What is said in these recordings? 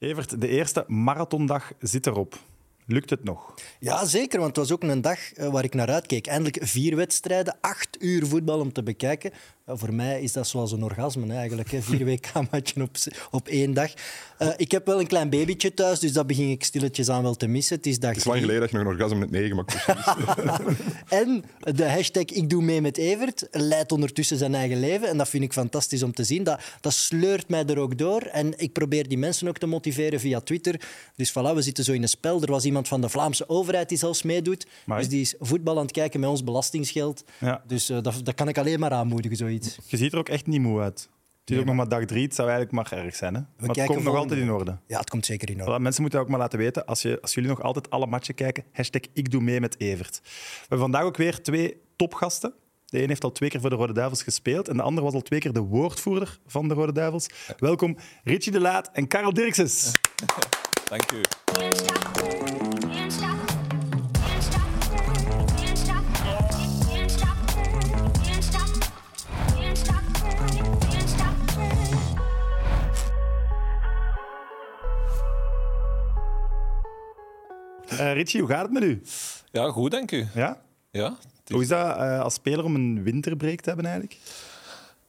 Evert, de eerste marathondag zit erop. Lukt het nog? Ja, zeker, want het was ook een dag eh, waar ik naar uitkeek. Eindelijk vier wedstrijden, acht uur voetbal om te bekijken. Ja, voor mij is dat zoals een orgasme hè, eigenlijk. Hè. Vier WK-matchen op, op één dag. Uh, ik heb wel een klein babytje thuis, dus dat begin ik stilletjes aan wel te missen. Het is, dag het is lang geleden dat je nog een orgasme met negen maakt. en de hashtag ik doe mee met Evert leidt ondertussen zijn eigen leven. En dat vind ik fantastisch om te zien. Dat, dat sleurt mij er ook door. En ik probeer die mensen ook te motiveren via Twitter. Dus voilà, we zitten zo in een spel. Er was iemand van de Vlaamse overheid die zelfs meedoet. Maar... Dus die is voetbal aan het kijken met ons belastingsgeld. Ja. Dus uh, dat, dat kan ik alleen maar aanmoedigen, zoiets. Je ziet er ook echt niet moe uit. Het is ook nog maar dag drie. Het zou eigenlijk maar erg zijn. Hè? maar het komt nog altijd in orde. Ja, het komt zeker in orde. Voilà, mensen moeten ook maar laten weten, als, je, als jullie nog altijd alle matchen kijken, hashtag ik doe mee met Evert. We hebben vandaag ook weer twee topgasten. De een heeft al twee keer voor de Rode Duivels gespeeld en de ander was al twee keer de woordvoerder van de Rode Duivels. Welkom Richie de Laat en Karel Dirkses. Dank u. Uh, Richie, hoe gaat het met u? Ja, goed, denk u. Ja? Ja. Hoe is dat uh, als speler om een winterbreak te hebben eigenlijk?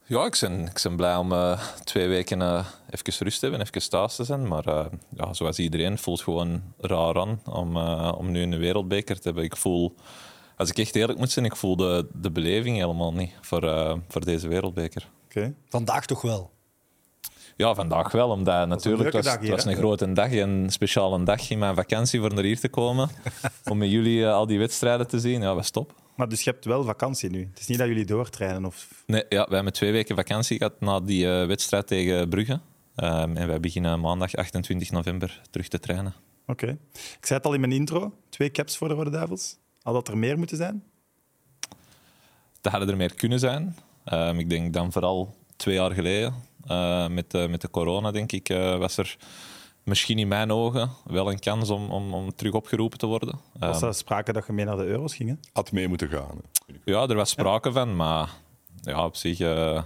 Ja, ik ben, ik ben blij om uh, twee weken uh, even rust te hebben, even thuis te zijn. Maar uh, ja, zoals iedereen voelt het gewoon raar aan om, om nu een wereldbeker te hebben. Ik voel, als ik echt eerlijk moet zijn, ik voel de, de beleving helemaal niet voor, voor deze wereldbeker. Okay. Vandaag toch wel? Ja, vandaag wel, omdat natuurlijk was, het was een grote dag, een speciale dag in mijn vakantie voor naar hier te komen. om met jullie al die wedstrijden te zien. Ja, was top. Maar dus je hebt wel vakantie nu? Het is niet dat jullie doortrainen? Of... Nee, ja, wij hebben twee weken vakantie gehad na die uh, wedstrijd tegen Brugge. Um, en wij beginnen maandag 28 november terug te trainen. Oké. Okay. Ik zei het al in mijn intro, twee caps voor de Rode Duivels. Had dat er meer moeten zijn? Dat hadden er meer kunnen zijn. Um, ik denk dan vooral twee jaar geleden, met, uh, met de corona, denk ik, uh, was er misschien in mijn ogen wel een kans om, om, om terug opgeroepen te worden. Was er sprake dat je mee naar de euro's ging? Had mee moeten gaan. Ja, er was sprake van, maar ja, op zich... Uh,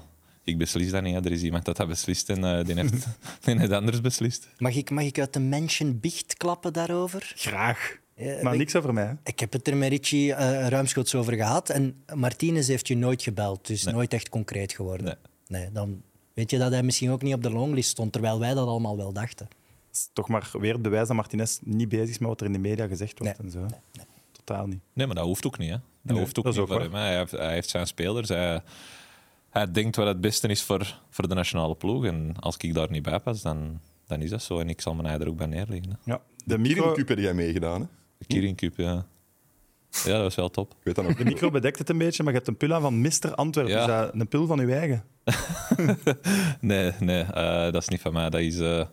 ik beslis dat niet. Er is iemand dat dat beslist en uh, die, heeft, die heeft anders beslist. Mag ik, mag ik uit de mention biecht klappen daarover? Graag. Ja, maar niks over mij. Ik heb het er met Richie uh, ruimschoots over gehad. En Martinez heeft je nooit gebeld, dus nooit echt concreet geworden. Nee. nee. dan weet je dat hij misschien ook niet op de longlist stond, terwijl wij dat allemaal wel dachten is toch maar weer het bewijs dat Martinez niet bezig is met wat er in de media gezegd wordt. en zo. Nee, nee. Totaal niet. Nee, maar dat hoeft ook niet. Hè. Dat hoeft ook dat niet voor hem. Hij heeft, hij heeft, zijn spelers. Hij, hij denkt wat het beste is voor, voor de nationale ploeg. En als ik daar niet bij pas, dan, dan is dat zo. En ik zal mijn ei er ook bij neerleggen. Hè. Ja. De, micro... Cup heb jij meegedaan, hè? De Kirin Cup, ja. Ja, dat was wel top. Ik weet dat nog. De micro bedekt het een beetje, maar je hebt een pul aan van Mr. Antwerpen. Ja. Is dat een pul van uw eigen? nee, nee uh, dat is niet van mij. Dat is... Uh,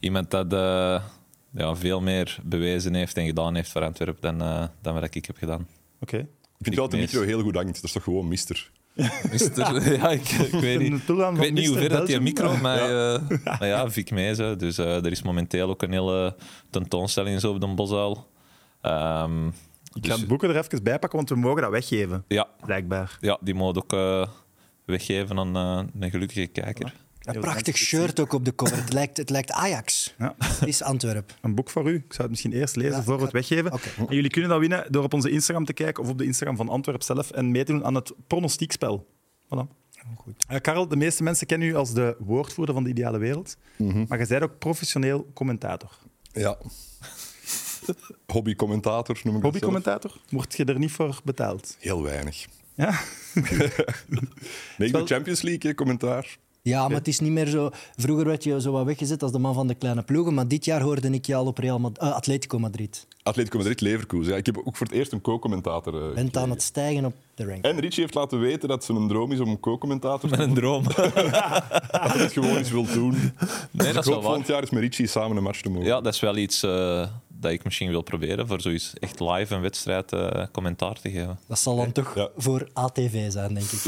iemand dat uh, ja, veel meer bewezen heeft en gedaan heeft voor Antwerpen dan, uh, dan wat ik heb gedaan. Oké. Okay. Ik vind wel dat de micro heel goed hangt. Dat is toch gewoon mister? mister ja, ik, ik weet niet, ik weet niet hoe ver dat die micro maar ja. Uh, maar ja, Vic Mezen. Dus uh, er is momenteel ook een hele tentoonstelling zo op de Bosuil. Um, ik dus... ga het boeken er even bij pakken, want we mogen dat weggeven. Ja. Blijkbaar. Ja, die mogen ook uh, weggeven aan een gelukkige kijker. Een prachtig shirt ook op de cover. Het lijkt, het lijkt Ajax. Ja. Het is Antwerp. Een boek voor u. Ik zou het misschien eerst lezen voor we het weggeven. En jullie kunnen dat winnen door op onze Instagram te kijken of op de Instagram van Antwerp zelf en mee te doen aan het pronostiekspel. Voilà. Goed. Uh, Karel, de meeste mensen kennen u als de woordvoerder van de ideale wereld. Mm Maar je bent ook professioneel commentator. Ja. Hobby-commentator noem ik Hobby-commentator? Word je er niet voor betaald? Heel weinig. Ja? nee, ik doe Champions League commentaar. Ja, maar het is niet meer zo... Vroeger werd je zo wat weggezet als de man van de kleine ploegen, maar dit jaar hoorde ik je al op Real Madrid, uh, Atletico Madrid. Atletico Madrid, Leverkusen. Ja, ik heb ook voor het eerst een co-commentator uh, Bent aan het stijgen op de rank. En Richie heeft laten weten dat het een droom is om een co-commentator te Met een droom. dat hij het gewoon eens wil doen. Nee, dus dat is wel volgend jaar is met Richie samen een match te mogen. Ja, dat is wel iets... Uh dat ik misschien wil proberen voor zoiets echt live een wedstrijd uh, commentaar te geven. Dat zal dan toch ja. voor ATV zijn, denk ik.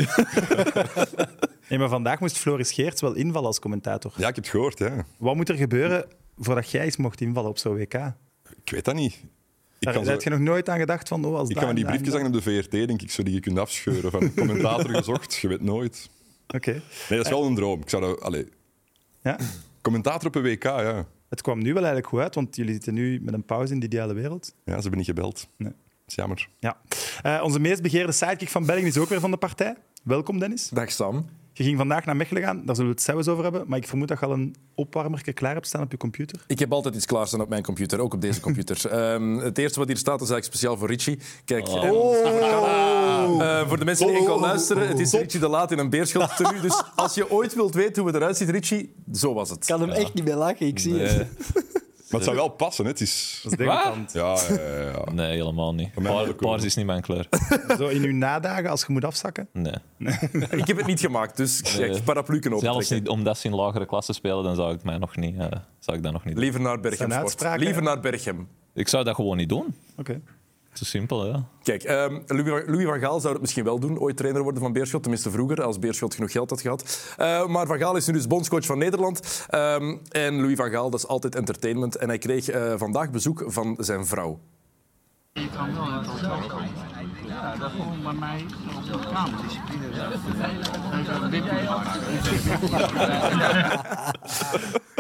nee, maar vandaag moest Floris Geerts wel invallen als commentator. Ja, ik heb het gehoord. Ja. Wat moet er gebeuren voordat jij eens mocht invallen op zo'n WK? Ik weet dat niet. Ik Daar heb je nog nooit aan gedacht van... Oh, als ik kan me die briefjes hangen op de VRT, denk ik, zo die je kunt afscheuren. Van commentator gezocht, je weet nooit. Oké. Nee, dat is wel een droom. Ik zou dat... Allez. Ja? Commentator op een WK, ja. Het kwam nu wel eigenlijk goed uit, want jullie zitten nu met een pauze in de ideale wereld. Ja, ze hebben niet gebeld. Nee. Dat is jammer. Ja. Eh, onze meest begeerde sidekick van België is ook weer van de partij. Welkom, Dennis. Dag Sam. Je ging vandaag naar Mechelen gaan, daar zullen we het zelfs over hebben. Maar ik vermoed dat je al een opwarmerke klaar hebt staan op je computer. Ik heb altijd iets klaarstaan op mijn computer, ook op deze computer. Ehm, het eerste wat hier staat is eigenlijk speciaal voor Richie. Kijk, Oh. en- Eh, voor de mensen die enkel luisteren, het is Richie de Laat in een beerschot tenue. Dus als je ooit wilt weten hoe het eruit ziet, Richie, zo was het. Ik kan hem echt niet meer lachen, ik zie het. Maar het zou wel passen, hè. Het is... Dat is. Ja, ja, ja, ja. Nee, helemaal niet. mij Paar- wel ook wel. paars is niet mijn kleur. Zo in uw nadagen, als je moet afzakken. Nee. Ik heb het niet gemaakt, dus kijk, paraplu kunnen Zelfs optrekken. niet omdat ze in lagere klassen spelen, dan zou ik, mij nog niet, eh, zou ik dat nog niet doen. Liever naar Berchem Zijn Sport. uitspraken, Liever naar Berchem. Ik zou dat gewoon niet doen. Oké. Zo simpel, ja. Kijk, ehm, Louis, van- Louis van Gaal zou het misschien wel doen, ooit trainer worden van Beerschot. Tenminste vroeger, als Beerschot genoeg geld had gehad. Eh, maar Van Gaal is nu dus bondscoach van Nederland. Ehm, en Louis van Gaal, dat is altijd entertainment. En hij kreeg eh, vandaag bezoek van zijn vrouw. Je kan wel Ja, dat gewoon bij mij op de.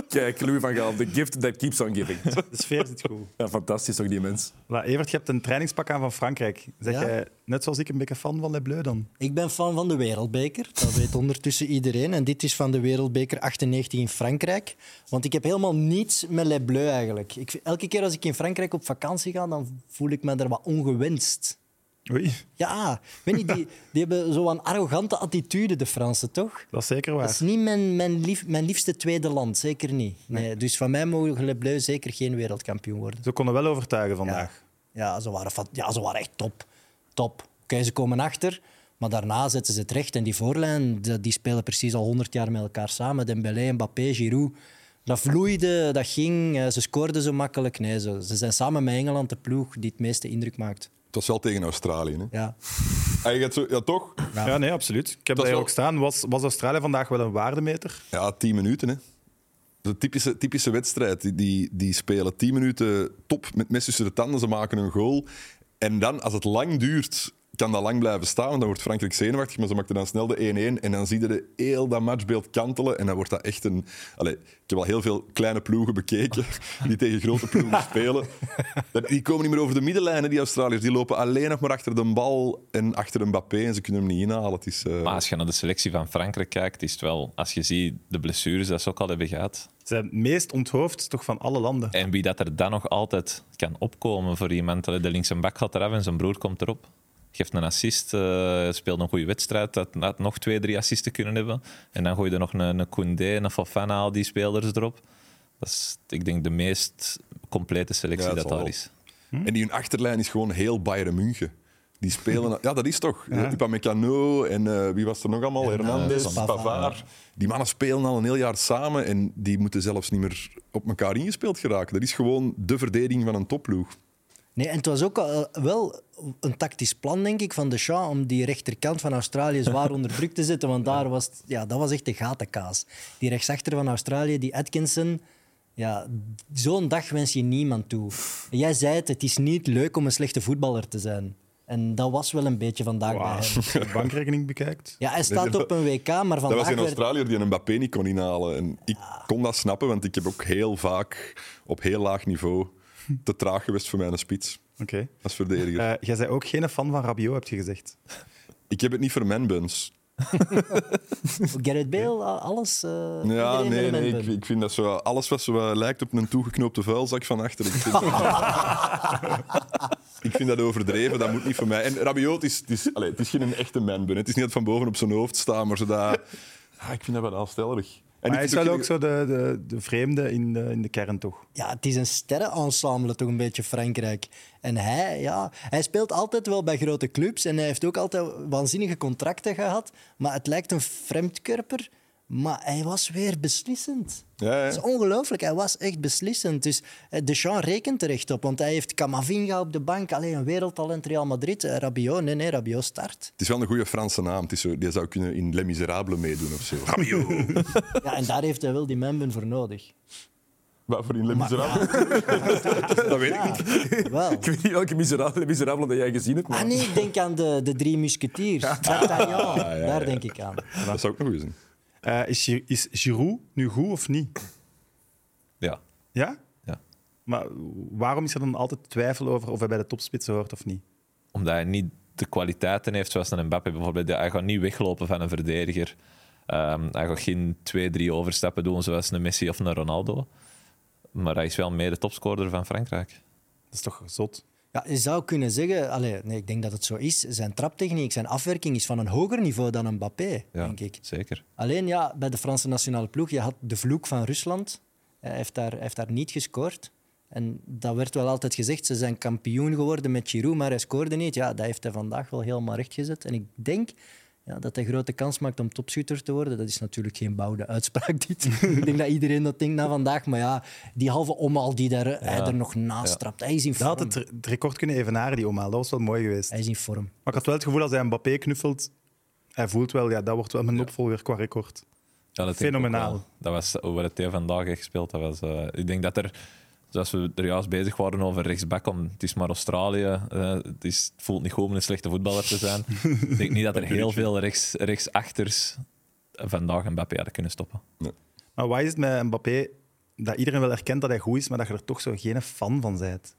Kijk, Louis van Gaal, the gift that keeps on giving. De sfeer zit goed. Ja, fantastisch toch, die mens. Evert, je hebt een trainingspak aan van Frankrijk. Zeg Ja? jij, net zoals ik, een beetje fan van Les Bleus dan? Ik ben fan van de Wereldbeker. Dat weet ondertussen iedereen. En dit is van de Wereldbeker 98 in Frankrijk. Want ik heb helemaal niets met Les Bleus eigenlijk. Ik, elke keer als ik in Frankrijk op vakantie ga, dan voel ik me er wat ongewenst. Oei, Ja, ik weet niet, die, die hebben zo'n arrogante attitude, de Fransen, toch? dat is zeker Dat waar. is niet mijn, mijn, lief, mijn liefste tweede land, zeker niet. Nee, dus van mij mogen Les Bleus zeker geen wereldkampioen worden. Ze konden wel overtuigen vandaag. Ja, ze waren, ja, ze waren echt top. Top. Oké, ze komen achter, maar daarna zetten ze het recht. En die voorlijn, die, die spelen precies al 100 jaar met elkaar samen. Dembélé, Mbappé, Giroud. Dat vloeide, dat ging. eh, Ze scoorden zo makkelijk. Nee, ze, ze zijn samen met Engeland de ploeg die het meeste indruk maakt. Het was wel tegen Australië, hè. Ja. Je gaat zo, ja, toch? Ja, nee, absoluut. Ik heb Dat daar wel- ook staan. Was, was Australië vandaag wel een waardemeter? Ja, tien minuten. Hè. De typische, typische wedstrijd. Die, die, die spelen tien minuten top met mes tussen de tanden. Ze maken een goal. En dan, als het lang duurt, kan dat lang blijven staan. Want dan wordt Frankrijk zenuwachtig. Maar ze maakten dan snel de 1-1. En dan zie je de heel dat matchbeeld kantelen. En dan wordt dat echt een... Allee, ik heb al heel veel kleine ploegen bekeken die tegen grote ploegen spelen. Die komen niet meer over de middenlijnen, die Australiërs. Die lopen alleen nog maar achter de bal en achter Mbappé. En ze kunnen hem niet inhalen. Het is, eh, Maar als je naar de selectie van Frankrijk kijkt, is het wel, als je ziet de blessures dat ze ook al hebben gehad. Ze zijn het meest onthoofd toch van alle landen. En wie dat er dan nog altijd kan opkomen voor iemand. De linkse bak gaat eraf en zijn broer komt erop. Geeft een assist, eh, speelt een goede wedstrijd. Dat had nog twee, drie assisten kunnen hebben. En dan gooi je er nog een, een Koundé, een Fofana, al die spelers erop. Dat is, ik denk, de meest complete selectie Ja, dat dat zal daar wel. is. En die hun achterlijn is gewoon heel Bayern München. Die spelen... Ja, dat is toch. Ja. Upamecano en eh, wie was er nog allemaal? Hernandez, Pavard. Pavard. Die mannen spelen al een heel jaar samen en die moeten zelfs niet meer op elkaar ingespeeld geraken. Dat is gewoon de verdediging van een topploeg. Nee, en het was ook eh, wel een tactisch plan, denk ik, van Deschamps om die rechterkant van Australië zwaar onder druk te zetten. Want daar was, ja, dat was echt de gatenkaas. Die rechtsachter van Australië, die Atkinson... Ja, zo'n dag wens je niemand toe. En Jij zei het, het is niet leuk om een slechte voetballer te zijn. En dat was wel een beetje vandaag bij hem. Als je de bankrekening bekijkt. Ja, hij staat op een WK, maar Dat vandaag was een werd... Australiër die een Mbappé niet kon inhalen. En ik kon dat snappen, want ik heb ook heel vaak op heel laag niveau te traag geweest voor mijn spits Oké. als verdediger. Eh, jij zei ook geen fan van Rabiot, heb je gezegd. Ik heb het niet voor manbuns. Gareth Bale, alles... eh, Ja, nee, nee ik, ik vind dat zo... Alles wat zo lijkt op een toegeknoopte vuilzak van achter. Ik vind, ik vind dat overdreven, dat moet niet voor mij. En Rabiot, is, het, is, allee, het is geen echte manbun. Het is niet dat van boven op zijn hoofd staan, maar zo dat... Ah, ik vind dat wel aanstellerig. En Maar hij is wel ook zo de, de, de vreemde in de, in de kern, toch? Ja, het is een sterrenensemble toch een beetje Frankrijk. En hij, ja, hij speelt altijd wel bij grote clubs en hij heeft ook altijd waanzinnige contracten gehad. Maar het lijkt een vreemdkörper, maar hij was weer beslissend. Ja, ja. Dat is ongelooflijk, hij was echt beslissend. Dus eh, Deschamps rekent er echt op, want hij heeft Camavinga op de bank, alleen een wereldtalent Real Madrid. Eh, Rabiot, nee, nee, Rabiot start. Het is wel een goede Franse naam. Het is zo, die zou kunnen in Les Miserables meedoen of zo. Rabiot. Ja, en daar heeft hij wel die Memben voor nodig. Wat voor in Les Miserables? dat weet ik niet. Wel. Ik weet niet welke miserabele, miserabele dat jij gezien hebt. Maar... Ah nee, ik denk aan de, de drie musketiers. D'Artagnan, daar denk ik aan. Dat zou ook nog goed zijn. Eh, is, Gi- is Giroud nu goed of niet? Ja. Ja? Ja. Maar waarom is er dan altijd twijfel over of hij bij de topspitsen hoort of niet? Omdat hij niet de kwaliteiten heeft zoals een Mbappé bijvoorbeeld. Hij gaat niet weglopen van een verdediger. Ehm, hij gaat geen twee, drie overstappen doen zoals een Messi of een Ronaldo. Maar hij is wel mede topscorer van Frankrijk. Dat is toch zot? Ja, je zou kunnen zeggen, allee, nee, ik denk dat het zo is. Zijn traptechniek, zijn afwerking is van een hoger niveau dan een Mbappé, Ja, denk ik. Zeker. Alleen ja, bij de Franse nationale ploeg, je had de vloek van Rusland. Hij heeft daar, hij heeft daar niet gescoord. En dat werd wel altijd gezegd, ze zijn kampioen geworden met Giroud, maar hij scoorde niet. Ja, dat heeft hij vandaag wel helemaal rechtgezet. En ik denk ja, dat hij grote kans maakt om topschutter te worden. Dat is natuurlijk geen bouwde uitspraak, dit. ik denk dat iedereen dat denkt na vandaag. Maar ja, die halve omhaal die daar, hij er nog naast Ja. trapt, hij is in Dat vorm. had het, het record kunnen evenaren, die omhaal. Dat was wel mooi geweest. Hij is in vorm. Maar ik had wel het gevoel als hij Mbappé knuffelt, hij voelt wel, ja, dat wordt wel mijn opvolger qua record. Ja, dat Fenomenaal. Dat was hoe het hij vandaag heeft gespeeld. Dat was, eh, ik denk dat er, zoals we er juist bezig waren over rechtsback, om, het is maar Australië. eh, het, is, het voelt niet goed om een slechte voetballer te zijn. ik denk niet dat er heel veel rechts, rechtsachters vandaag een Mbappé hadden kunnen stoppen. Maar wat is het met Mbappé dat iedereen wel erkent dat hij goed is, maar dat je er toch zo geen fan van bent?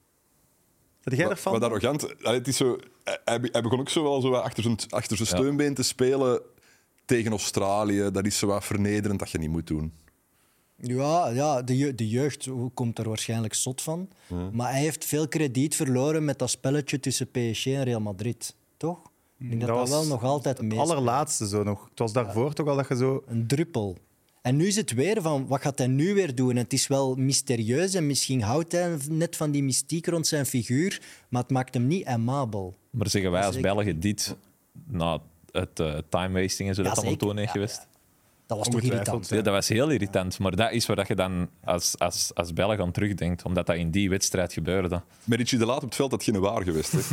Jij Wat, arrogant. Het is zo, hij, hij begon ook zo wel zo achter zijn, achter zijn steunbeen te spelen tegen Australië. Dat is zo wat vernederend dat je niet moet doen. Ja, ja de, je- de jeugd komt er waarschijnlijk zot van. Maar hij heeft veel krediet verloren met dat spelletje tussen PSG en Real Madrid. Toch? Ik denk dat dat, was wel nog altijd Het allerlaatste zo nog. Het was daarvoor toch al dat je zo... Een druppel. En nu is het weer van, wat gaat hij nu weer doen? Het is wel mysterieus en misschien houdt hij net van die mystiek rond zijn figuur, maar het maakt hem niet amabel. Maar zeggen wij als Zeker. Belgen dit na het eh, time wasting en zo Ja, dat allemaal heeft Ja, geweest? Dat was toch Ongetwijfeld, irritant. Ja, dat was heel irritant. Maar dat is waar je dan als, als, als Belg aan terugdenkt, omdat dat in die wedstrijd gebeurde. Met Richie de Laat op het veld had geen waar geweest. Hè.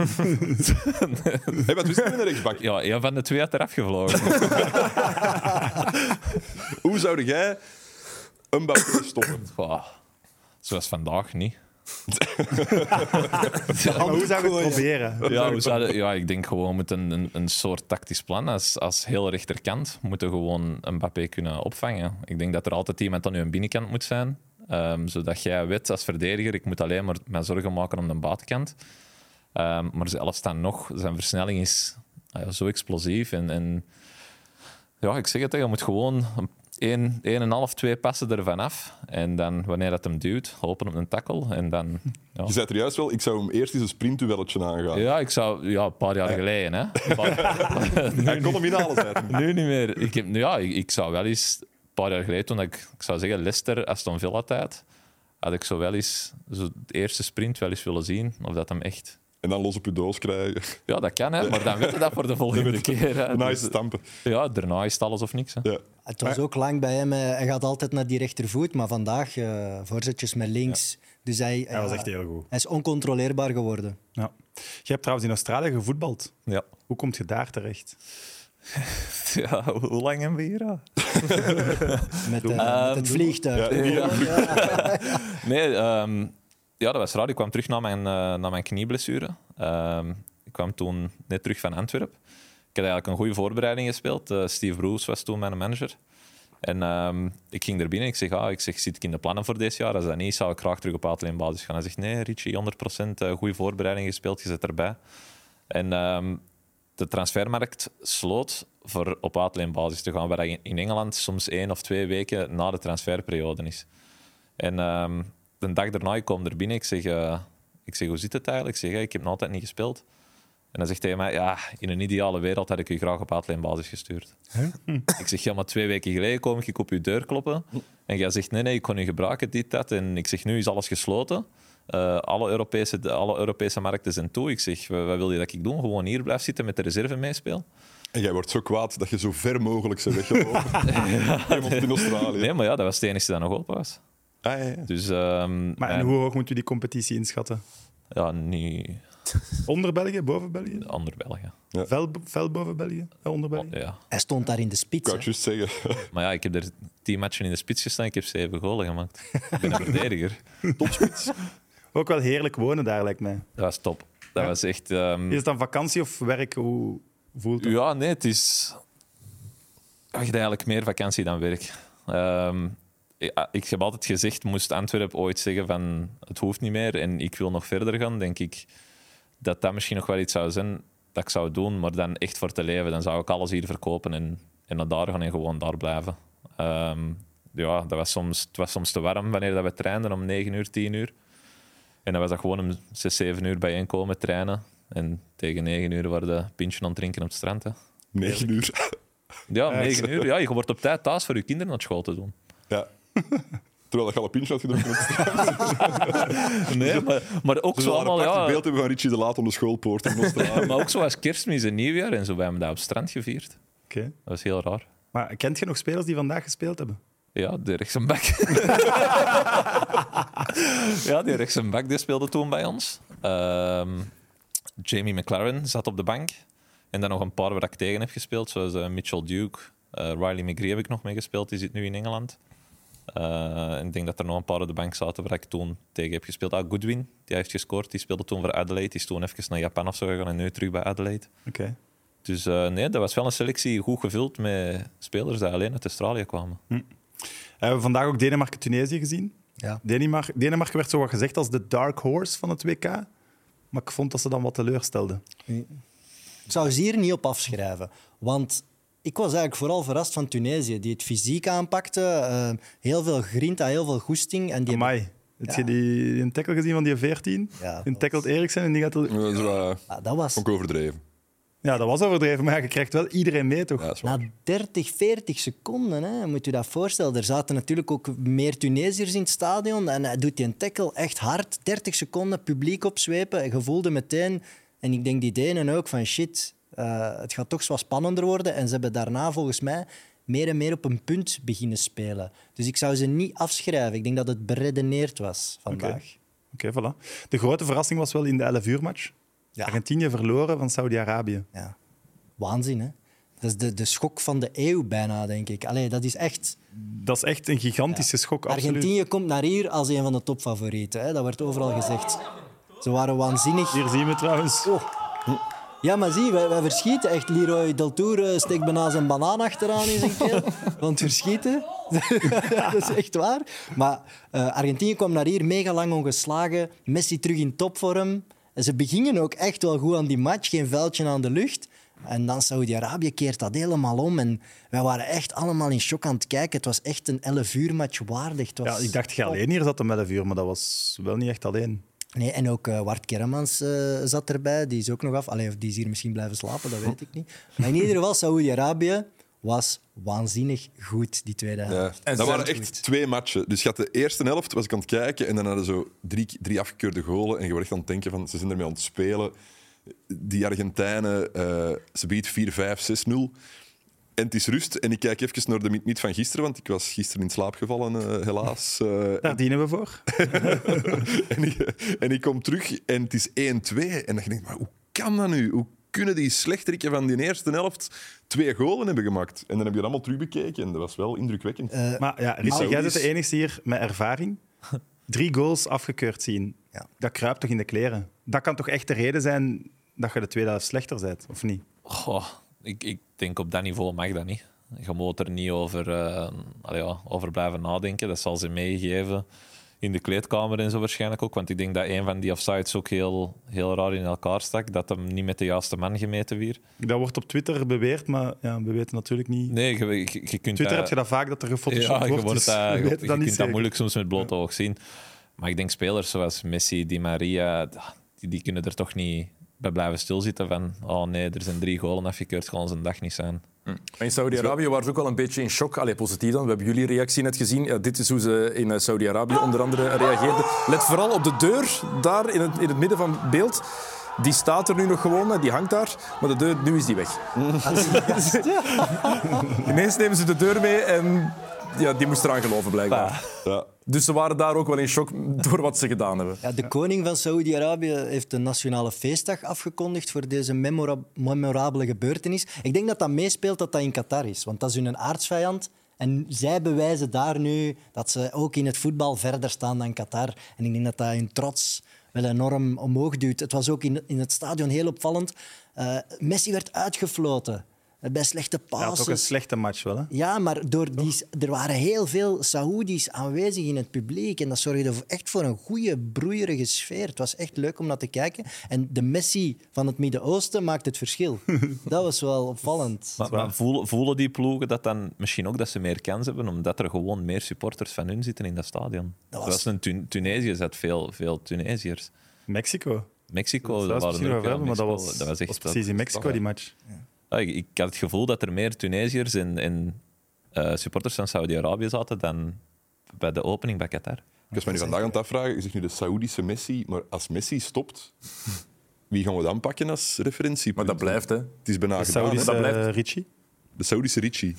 hey, wat wist je met een rechtsbak? Ja, een van de twee had eraf gevlogen. Hoe zou jij een Mbappé stoppen? Zoals vandaag niet. Maar hoe zou je het proberen? Ja, we zouden, ja, ik denk gewoon met een, een, een soort tactisch plan. Als, als heel rechterkant moeten we gewoon een Mbappé kunnen opvangen. Ik denk dat er altijd iemand aan je binnenkant moet zijn. ehm, zodat jij weet als verdediger, ik moet alleen maar mij zorgen maken om de buitenkant. Ehm, maar zelfs dan nog, zijn versnelling is ah ja, zo explosief. En, en ja, ik zeg het, je moet gewoon een, één, één en half, twee passen ervan af. En dan, wanneer dat hem duwt, hopen op een tackle. En dan... Ja. Je zei er juist wel, ik zou hem eerst eens een sprintduelletje aangaan. Ja, ik zou... Ja, een paar jaar geleden, hè. Paar- Hij kon hem inhalen, hij. nu niet meer. Ik, heb, ja, ik, ik zou wel eens... Een paar jaar geleden, toen ik, ik zou zeggen, Leicester, Aston Villa tijd, had ik zo wel eens zo de eerste sprint wel eens willen zien. Of dat hem echt... En dan los op je doos krijgen. Ja, dat kan, hè. Maar dan weet je dat voor de volgende keer. Hè. Daarna is Dus, stampen. ja, daarna is het alles of niks. Hè. Ja. Het was ook lang bij hem. eh, Hij gaat altijd naar die rechtervoet, maar vandaag eh, voorzetjes met links. Dus hij, Hij was ja, echt heel goed. hij is oncontroleerbaar geworden. Ja. Je hebt trouwens in Australië gevoetbald. Ja. Hoe kom je daar terecht? ja. Hoe lang hebben we hier? al? Met, eh, Ehm, met het vliegtuig. Nee, ehm, ja, dat was raar. Ik kwam terug na mijn, eh, na mijn knieblessure. Ehm, ik kwam toen net terug van Antwerpen. Ik had eigenlijk een goede voorbereiding gespeeld. Eh, Steve Bruce was toen mijn manager. En ehm, ik ging er binnen. Ik zeg, ah, ik zeg, zit ik in de plannen voor dit jaar? Als dat niet zou ik graag terug op basis gaan. Hij zegt, nee, Richie, 100% eh, goede voorbereiding gespeeld. Je zit erbij. En ehm, de transfermarkt sloot voor op basis te gaan, waar in Engeland soms één of twee weken na de transferperiode is. En ehm, de dag daarna, ik kom er binnen, ik zeg, eh, ik zeg hoe zit het eigenlijk? Ik zeg, "Ja, ik heb nog altijd niet gespeeld. En dan zegt hij mij, ja, in een ideale wereld had ik u graag op basis gestuurd. Ik zeg, ja, maar twee weken geleden kom ik op uw deur kloppen. En jij zegt, nee, nee, ik kon u gebruiken, dit, dat. En ik zeg, nu is alles gesloten. Eh, alle, Europese, alle Europese markten zijn toe. Ik zeg, wat wil je dat ik doe? Gewoon hier blijf zitten met de reserve meespeel? En jij wordt zo kwaad dat je zo ver mogelijk bent weggelopen. Helemaal in Australië. Nee, maar ja, dat was het enige dat nog open was. Ah, ja, ja. Dus, ehm, Maar en en- hoe hoog moet u die competitie inschatten? Ja, niet Onder België, boven België? ander België. Fel, fel boven België? Onder België? Ja. Hij stond daar in de spits. Ik hè. het juist zeggen. Maar ja, ik heb er tien matchen in de spits gestaan. Ik heb zeven golen gemaakt. Ik ben een verdediger. Ook wel heerlijk wonen daar, lijkt mij. Dat was top. Dat was echt... ehm, Is het dan vakantie of werk? Hoe voelt het? Ja, nee, het is... Hebt eigenlijk meer vakantie dan werk. Ehm, ja, ik heb altijd gezegd, moest Antwerpen ooit zeggen van het hoeft niet meer en ik wil nog verder gaan, denk ik dat dat misschien nog wel iets zou zijn dat ik zou doen, maar dan echt voor te leven. Dan zou ik alles hier verkopen en, en naar daar gaan en gewoon daar blijven. Ehm, ja, dat was soms, het was soms te warm wanneer dat we trainden om 9 uur, 10 uur. En dan was dat gewoon om 6, 7 uur bijeenkomen, trainen. En tegen 9 uur worden pintje aan het drinken op het strand. Hè. 9 uur. Ja, 9 uur. Ja, je wordt op tijd thuis voor je kinderen naar school te doen. Ja. Terwijl dat jalapeno had gedronken. op straat. Nee, maar, maar ook Dus zo allemaal... een Ja, beeld hebben van Richie de Laat om de schoolpoort maar ook zo als kerstmis en nieuwjaar en zo. We hebben dat op het strand gevierd. Oké. Dat was heel raar. Maar kent je nog spelers die vandaag gespeeld hebben? Ja, de rechtsenbak. ja, die rechtsenbak die speelde toen bij ons. Ehm, Jamie McLaren zat op de bank. En dan nog een paar waar ik tegen heb gespeeld, zoals eh, Mitchell Duke. Eh, Riley McGree heb ik nog mee gespeeld, die zit nu in Engeland. Eh, en ik denk dat er nog een paar op de bank zaten waar ik toen tegen heb gespeeld. Ah, Goodwin, die heeft gescoord. Die speelde toen voor Adelaide. Die is toen even naar Japan of zo gegaan en nu terug bij Adelaide. Oké. Dus eh, nee, dat was wel een selectie goed gevuld met spelers die alleen uit Australië kwamen. Hebben we vandaag ook Denemarken-Tunesië gezien? Ja. Denemarken, Denemarken werd zo wat gezegd als de dark horse van het WK. Maar ik vond dat ze dan wat teleurstelden. Ik zou ze hier niet op afschrijven. Want ik was eigenlijk vooral verrast van Tunesië, die het fysiek aanpakte. eh, heel veel grinta, heel veel goesting. En die Amai. Heb je die een tackle gezien van die 14? Ja, die tackelt Eriksen en die gaat... Dat is Ah, dat was ook overdreven. Ja, dat was overdreven, maar je krijgt wel iedereen mee, toch? Ja, na 30, 40 seconden. Hè, moet u dat voorstellen. Er zaten natuurlijk ook meer Tunesiërs in het stadion. En hij doet die een tackle echt hard. 30 seconden, publiek opzwepen. En je voelde meteen, en ik denk die Denen ook, van shit, eh, het gaat toch zo wat spannender worden. En ze hebben daarna volgens mij meer en meer op een punt beginnen spelen. Dus ik zou ze niet afschrijven. Ik denk dat het beredeneerd was vandaag. Oké, voilà. De grote verrassing was wel in de 11 uur match. Ja. Argentinië verloren van Saudi-Arabië. Ja. Waanzin, hè? Dat is de, de schok van de eeuw bijna, denk ik. Allee, dat is echt... Dat is echt een gigantische schok, absoluut. Argentinië komt naar hier als een van de topfavorieten. Hè? Dat wordt overal gezegd. Ze waren waanzinnig. Hier zien we trouwens. Oh. Ja, maar zie, wij, wij verschieten echt. Leroy Del Tour eh, steekt bijna zijn banaan achteraan in zijn keel. Want verschieten, dat is echt waar. Maar eh, Argentinië kwam naar hier mega lang ongeslagen. Messi terug in topvorm. En ze beginnen ook echt wel goed aan die match. Geen vuiltje aan de lucht. En dan Saudi-Arabië keert dat helemaal om. En wij waren echt allemaal in shock aan het kijken. Het was echt een 11 uur match waardig. Het was Ja, ik dacht je alleen hier zat om 11 uur, maar dat was wel niet echt alleen. Nee, en ook eh Wart Kermans eh, zat erbij. Die is ook nog af. Allee, of die is hier misschien blijven slapen, dat weet ik niet. Maar in ieder geval, Saoedi-Arabië was waanzinnig goed, die tweede Ja. helft. En dat waren echt goed. twee matchen. Dus je had de eerste helft, was ik aan het kijken, en dan hadden ze zo drie, drie afgekeurde golen. En je wordt echt aan het denken van, ze zijn ermee aan het spelen. Die Argentijnen, eh, ze biedt 4-5, 6-0. En het is rust. En ik kijk even naar de meet van gisteren, want ik was gisteren in slaap gevallen, eh, helaas. Eh, Daar dienen we voor. en, ik, en ik kom terug en het is 1-2. En dan denk ik, maar hoe kan dat nu? Hoe kunnen die slechterikken van die eerste helft twee golen hebben gemaakt? En dan heb je dat allemaal terugbekeken en dat was wel indrukwekkend. Eh, Maar ja, jij bent de enige hier met ervaring. Drie goals afgekeurd zien. Ja. Dat kruipt toch in de kleren? Dat kan toch echt de reden zijn dat je de tweede helft slechter bent, of niet? Goh, ik, ik denk op dat niveau mag dat niet. Je moet er niet over, eh, ja, over blijven nadenken. Dat zal ze meegeven in de kleedkamer en zo waarschijnlijk ook. Want ik denk dat een van die offsides ook heel, heel raar in elkaar stak. Dat hem niet met de juiste man gemeten werd. Dat wordt op Twitter beweerd, maar ja, we weten natuurlijk niet. Nee, je, je, je kunt Twitter dat- heb je dat vaak, dat er gefotoshopt ja, je, wordt. wordt dus dat, je, je kunt dat moeilijk soms met blote oog zien. Maar ik denk spelers zoals Messi, Di Maria, die, die kunnen er toch niet bij blijven stilzitten van oh nee, er zijn drie golen afgekeurd, gewoon zijn dag niet zijn. Maar in Saudi-Arabië waren ze ook wel een beetje in shock. Allee, positief dan. We hebben jullie reactie net gezien. Ja, dit is hoe ze in eh, Saudi-Arabië onder andere reageerden. Let vooral op de deur, daar in het, in het midden van het beeld. Die staat er nu nog gewoon, hè, die hangt daar. Maar de deur, nu is die weg. Ineens nemen ze de deur mee en ja, die moest eraan geloven, blijkbaar. Ja. Dus ze waren daar ook wel in shock door wat ze gedaan hebben. Ja, de koning van Saoedi-Arabië heeft een nationale feestdag afgekondigd voor deze memora- memorabele gebeurtenis. Ik denk dat dat meespeelt dat dat in Qatar is, want dat is hun aardsvijand. En zij bewijzen daar nu dat ze ook in het voetbal verder staan dan Qatar. En ik denk dat dat hun trots wel enorm omhoog duwt. Het was ook in, in het stadion heel opvallend. Eh, Messi werd uitgefloten. Bij slechte Ja, toch een slechte match wel. Hè? Ja, maar door die, er waren heel veel Saoedi's aanwezig in het publiek. En dat zorgde voor- echt voor een goede, broeierige sfeer. Het was echt leuk om naar te kijken. En de Messi van het Midden-Oosten maakt het verschil. dat was wel opvallend. Maar, maar voelen, voelen die ploegen dat dan misschien ook dat ze meer kans hebben, omdat er gewoon meer supporters van hun zitten in dat stadion? Dat Dat was- een Tun Tunesië zat veel, veel Tunesiërs. Mexico. Mexico, Daar dat is waren misschien er ook wel maar dat was, dat was echt was precies in Mexico, die match. Ja, ik, ik had het gevoel dat er meer Tunesiërs en, en eh, supporters van Saudi-Arabië zaten dan bij de opening bij Qatar. Ik was me nu vandaag aan het afvragen, je zegt nu de Saoedische Messi, maar als Messi stopt, wie gaan we dan pakken als referentie? Maar dat blijft, hè. Het is bijna De gedaan, dat blijft. Ricci. De Saoedische Ricci.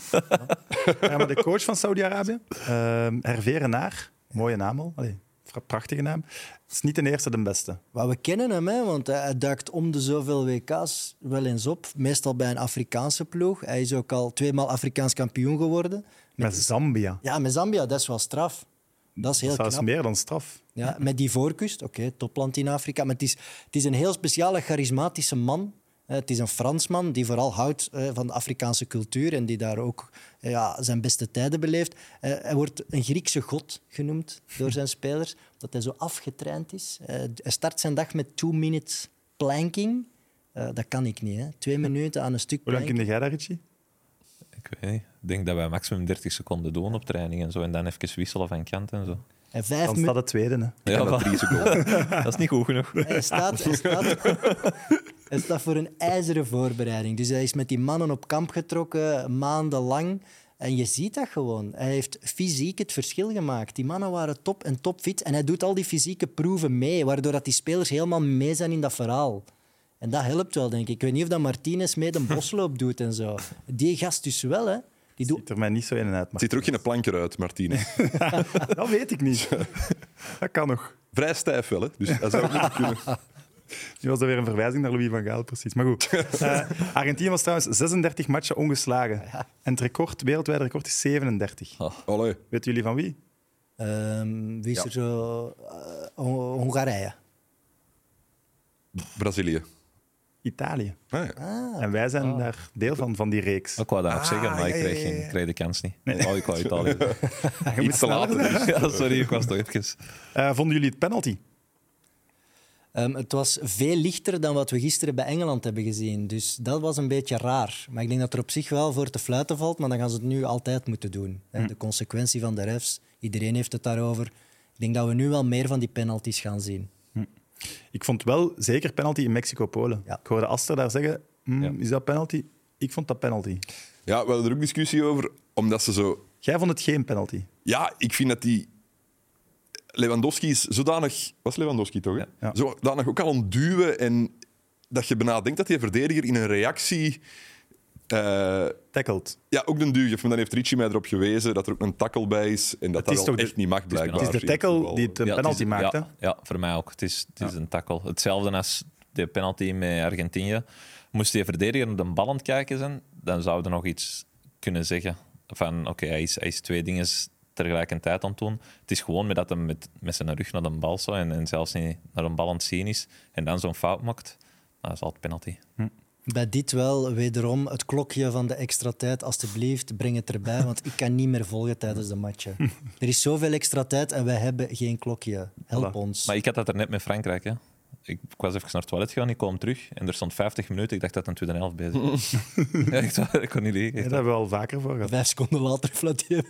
Ja, maar de coach van Saudi-Arabië, ehm Hervé Renard, mooie naam al, Allee, prachtige naam, is niet de eerste de beste. We kennen hem, hè, want hij duikt om de zoveel WK's wel eens op. Meestal bij een Afrikaanse ploeg. Hij is ook al tweemaal Afrikaans kampioen geworden. Met Zambia. Ja, met Zambia, dat is wel straf. Dat is heel Dat is knap. meer dan straf. Ja, met die voorkust, oké, topland in Afrika. Maar het is, het is een heel speciale, charismatische man. Eh, Het is een Fransman die vooral houdt eh, van de Afrikaanse cultuur en die daar ook eh, ja, zijn beste tijden beleeft. Eh, Hij wordt een Griekse god genoemd door zijn spelers, omdat hij zo afgetraind is. Eh, Hij start zijn dag met two minutes planking. Eh, dat kan ik niet, hè. Twee minuten aan een stuk Hoe lang planken. kun jij dat, Richie? Ik weet niet. Ik denk dat wij maximum 30 seconden doen op training en zo. En dan even wisselen van kant en zo. En vijf Dan staat het tweede. Hè. Ja, dat dat is niet goed genoeg. Hij staat, hij, staat, hij staat voor een ijzeren voorbereiding. Dus hij is met die mannen op kamp getrokken, maandenlang. En je ziet dat gewoon. Hij heeft fysiek het verschil gemaakt. Die mannen waren top en topfit. En hij doet al die fysieke proeven mee, waardoor dat die spelers helemaal mee zijn in dat verhaal. En dat helpt wel, denk ik. Ik weet niet of dat Martinez mee de bosloop doet en zo. Die gast dus wel, hè. Die doet... Ziet er mij niet zo in en uit. Het Maar ziet er ook geen planker uit, Martine. dat weet ik niet. Dat kan nog. Vrij stijf wel, hè? Dus dat zou ook niet kunnen. Nu was dat weer een verwijzing naar Louis van Gaal, precies. Maar goed. Eh, Argentinië was trouwens 36 matchen ongeslagen. En het record, wereldwijde record is 37. Allee. Weten jullie van wie? Ehm, wie is er zo... eh, Hon- Hongarije. Brazilië. Italië. Ah, ja. En wij zijn daar deel van, van die reeks. Ik wou dat nog zeggen, maar ik kreeg, ja, ja. geen, ik kreeg de kans niet. Oh, ik wou Italië. Je moet te laat. ja, sorry, ik was toch even... Eh, vonden jullie het penalty? Ehm, het was veel lichter dan wat we gisteren bij Engeland hebben gezien. Dus dat was een beetje raar. Maar ik denk dat er op zich wel voor te fluiten valt, maar dan gaan ze het nu altijd moeten doen. Hè. Hm. De consequentie van de refs, iedereen heeft het daarover. Ik denk dat we nu wel meer van die penalties gaan zien. Ik vond wel zeker penalty in Mexico-Polen. Ja. Ik hoorde Aster daar zeggen, hm, Ja. is dat penalty? Ik vond dat penalty. ja, we hadden er ook discussie over, omdat ze zo... Jij vond het geen penalty. Ja, ik vind dat die... Lewandowski is zodanig... Was Lewandowski toch, hè? Ja. Zodanig ook al een duwen en dat je bijna denkt dat die verdediger in een reactie... eh, Tackled. ja, ook een duw. Dan heeft Richie mij erop gewezen dat er ook een tackle bij is en dat Het is dat echt niet mag, blijkbaar. Het is de het tackle die het een Ja, het penalty is- maakt. hè? Ja, ja, voor mij ook. Het is, het is een tackle. Hetzelfde als de penalty met Argentinië. Moest die verdediger naar de bal aan het kijken zijn, dan zouden nog iets kunnen zeggen. Van, oké, hij, is, hij is twee dingen tegelijkertijd aan het doen. Het is gewoon met dat hij met, met zijn rug naar de bal zou en, en zelfs niet naar een bal aan het zien is en dan zo'n fout maakt, dan is altijd penalty. Bij dit wel, wederom, het klokje van de extra tijd, alstublieft, breng het erbij, want ik kan niet meer volgen tijdens de matchen. Er is zoveel extra tijd en wij hebben geen klokje. Help Voilà. ons. Maar ik had dat er net met Frankrijk. Hè. Ik, ik was even naar het toilet gegaan, ik kwam terug en er stond 50 minuten. Ik dacht dat het een tweede helft bezig was. ja, echt waar, ik kon niet liegen. Ja, daar hebben we al vaker voor gehad. Vijf seconden later fluit je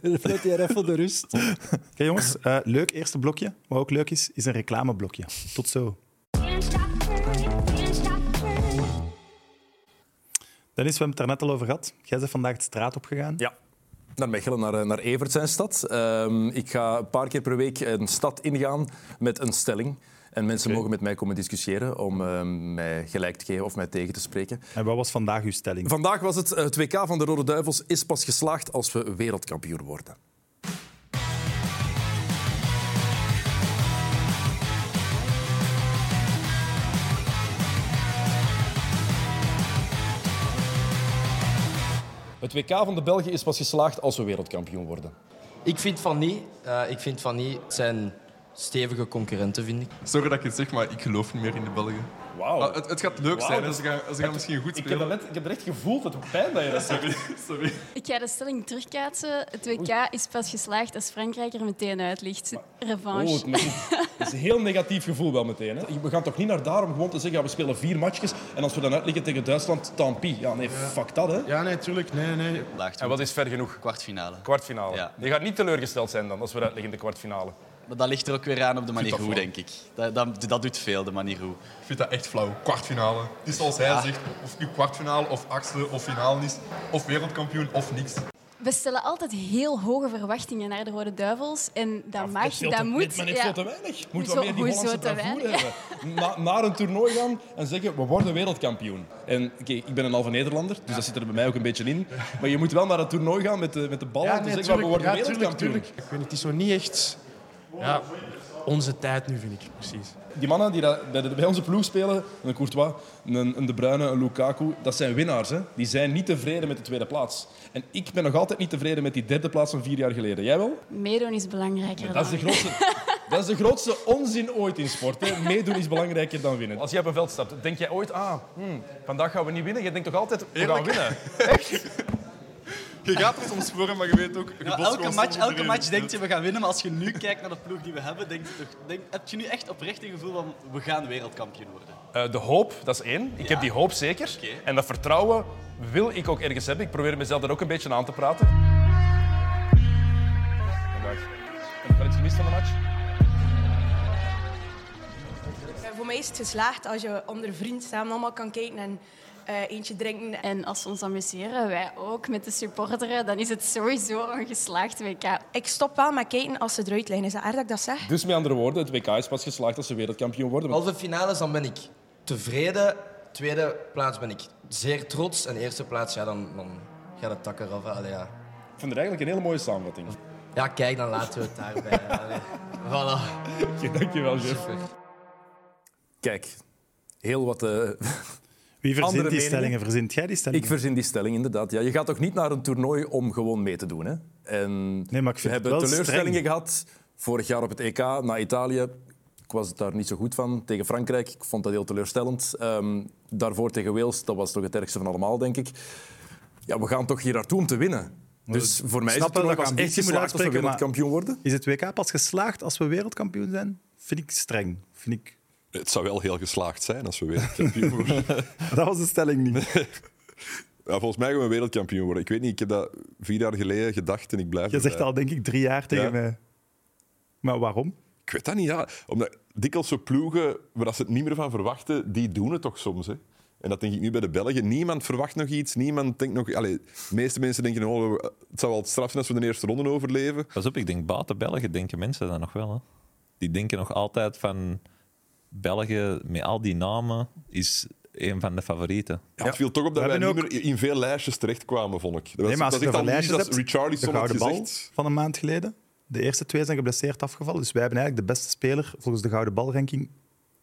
even de rust. Oké, jongens, eh, leuk eerste blokje. Wat ook leuk is, is een reclameblokje. Tot zo. Dennis, we hebben het daar net al over gehad. Jij bent vandaag de straat opgegaan. Ja. Naar Mechelen, naar, eh, naar Evert zijn stad. Ehm, ik ga een paar keer per week een stad ingaan met een stelling. En mensen mogen met mij komen discussiëren om ehm, mij gelijk te geven of mij tegen te spreken. En wat was vandaag uw stelling? Vandaag was het, het WK van de Rode Duivels is pas geslaagd als we wereldkampioen worden. Het WK van de Belgen is pas geslaagd als we wereldkampioen worden. Ik vind van niet. Eh, ik vind van niet. Het zijn stevige concurrenten, vind ik. Sorry dat ik het zeg, maar ik geloof niet meer in de Belgen. Wauw. Ah, het, het gaat leuk zijn. dat- Ze gaan, ze gaan misschien goed Ik heb, spelen. dat net, ik heb er echt gevoeld, het doet pijn dat je dat zegt. Sorry, sorry. Ik ga de stelling terugkaatsen. Het WK is pas geslaagd als Frankrijk er meteen uit ligt. Revanche. Oh, het is- het is een heel negatief gevoel wel meteen. Hè? We gaan toch niet naar daar om gewoon te zeggen, ja, we spelen vier matchjes en als we dan uitliggen tegen Duitsland, tant pis. Ja, nee, fuck dat, hè. Ja, nee, tuurlijk. Nee, nee. En wat is ver genoeg? Kwartfinale. Kwartfinale. Ja. Je gaat niet teleurgesteld zijn dan, als we uitliggen in de kwartfinale. Maar dat ligt er ook weer aan op de manier dat hoe, denk ik. Dat, dat, dat doet veel, de manier hoe. Ik vind dat echt flauw. Kwartfinale. Het is zoals hij zegt. Of het nu kwartfinale of achtste of finale is. Of wereldkampioen of niks. We stellen altijd heel hoge verwachtingen naar de Rode Duivels. En dat mag, veel dat te- moet. Maar ja. veel te weinig. Moeten Hoezo- we meer die Hollandse te bravoure weinig? hebben. Na, naar een toernooi gaan en zeggen, we worden wereldkampioen. En oké, ik ben een halve Nederlander, dus dat zit er bij mij ook een beetje in. Maar je moet wel naar een toernooi gaan met de, met de bal Ja, om te nee, zeggen, we worden Ja, tuurlijk, wereldkampioen. tuurlijk. Ik weet niet, het is zo niet echt... Ja, onze tijd nu, vind ik. Precies. Die mannen die dat bij, onze ploeg spelen, een Courtois, een, een De Bruyne, een Lukaku, dat zijn winnaars. Hè? Die zijn niet tevreden met de tweede plaats. En ik ben nog altijd niet tevreden met die derde plaats van vier jaar geleden. Jij wel? Meedoen is belangrijker Dat is de dan. grootste, dat is de grootste onzin ooit in sport. Hè. Meedoen is belangrijker dan winnen. Als jij op een veld stapt, denk jij ooit, ah, hmm, vandaag gaan we niet winnen. Je denkt toch altijd, we gaan winnen. Je gaat er soms voor, maar je weet ook... je Ja, elke match, elke match denk je, we gaan winnen. Maar als je nu kijkt naar de ploeg die we hebben, denk je toch, denk, heb je nu echt oprecht een gevoel van, we gaan wereldkampioen worden. Eh, de hoop, dat is één. Ik heb die hoop zeker. Oké. En dat vertrouwen wil ik ook ergens hebben. Ik probeer mezelf daar ook een beetje aan te praten. Vandaag. Heb je wel iets gemist van de match? Voor mij is het geslaagd als je onder vriend samen allemaal kan kijken en eh, eentje drinken. En als we ons amuseren, wij ook met de supporteren, dan is het sowieso een geslaagd WK. Ik stop wel met kijken als ze eruit liggen. Is dat erg dat ik dat zeg? Dus met andere woorden, het WK is pas geslaagd als ze wereldkampioen worden. Halve finales, dan ben ik tevreden. Tweede plaats ben ik zeer trots. En eerste plaats, ja, dan, dan gaat het tak eraf. hè. Allee, ja. Ik vind het eigenlijk een hele mooie samenvatting. ja, kijk, dan laten we het daarbij. Allee. Voilà. Dankjewel, Jeff. Super. Kijk, heel wat... eh, Wie verzint Andere die meningen? stellingen? Verzint jij die stellingen? Ik verzin die stelling inderdaad. Ja, je gaat toch niet naar een toernooi om gewoon mee te doen. Hè? En Nee, maar ik we hebben wel teleurstellingen streng. gehad. Vorig jaar op het EK naar Italië. Ik was daar niet zo goed van. Tegen Frankrijk. Ik vond dat heel teleurstellend. Ehm, daarvoor tegen Wales. Dat was toch het ergste van allemaal, denk ik. Ja, we gaan toch hier naartoe om te winnen. Dus voor mij is het dat echt geslaagd als we wereldkampioen worden. Is het WK pas geslaagd als we wereldkampioen zijn? Vind ik streng. Vind ik... Het zou wel heel geslaagd zijn als we wereldkampioen worden. Dat was de stelling niet. Ja, volgens mij gaan we wereldkampioen worden. Ik weet niet, ik heb dat vier jaar geleden gedacht en ik blijf Je zegt al, denk ik, drie jaar tegen Ja. mij. Maar waarom? Ik weet dat niet, ja. Omdat dikwijls zo ploegen waar ze het niet meer van verwachten, die doen het toch soms. Hè? En dat denk ik nu bij de Belgen. Niemand verwacht nog iets. Niemand denkt nog... Allee, de meeste mensen denken, oh, het zou wel straf zijn als we de eerste ronde overleven. Pas op, ik denk buiten België denken mensen dat nog wel. Hè. Die denken nog altijd van België met al die namen is een van de favorieten. Ja, het viel toch op dat We wij niet ook- meer in veel lijstjes terechtkwamen, vond ik. Dat was, Nee, maar als dat je lijstjes hebt, de Richarlison had gouden bal van een maand geleden. De eerste twee zijn geblesseerd afgevallen. Dus wij hebben eigenlijk de beste speler volgens de gouden balranking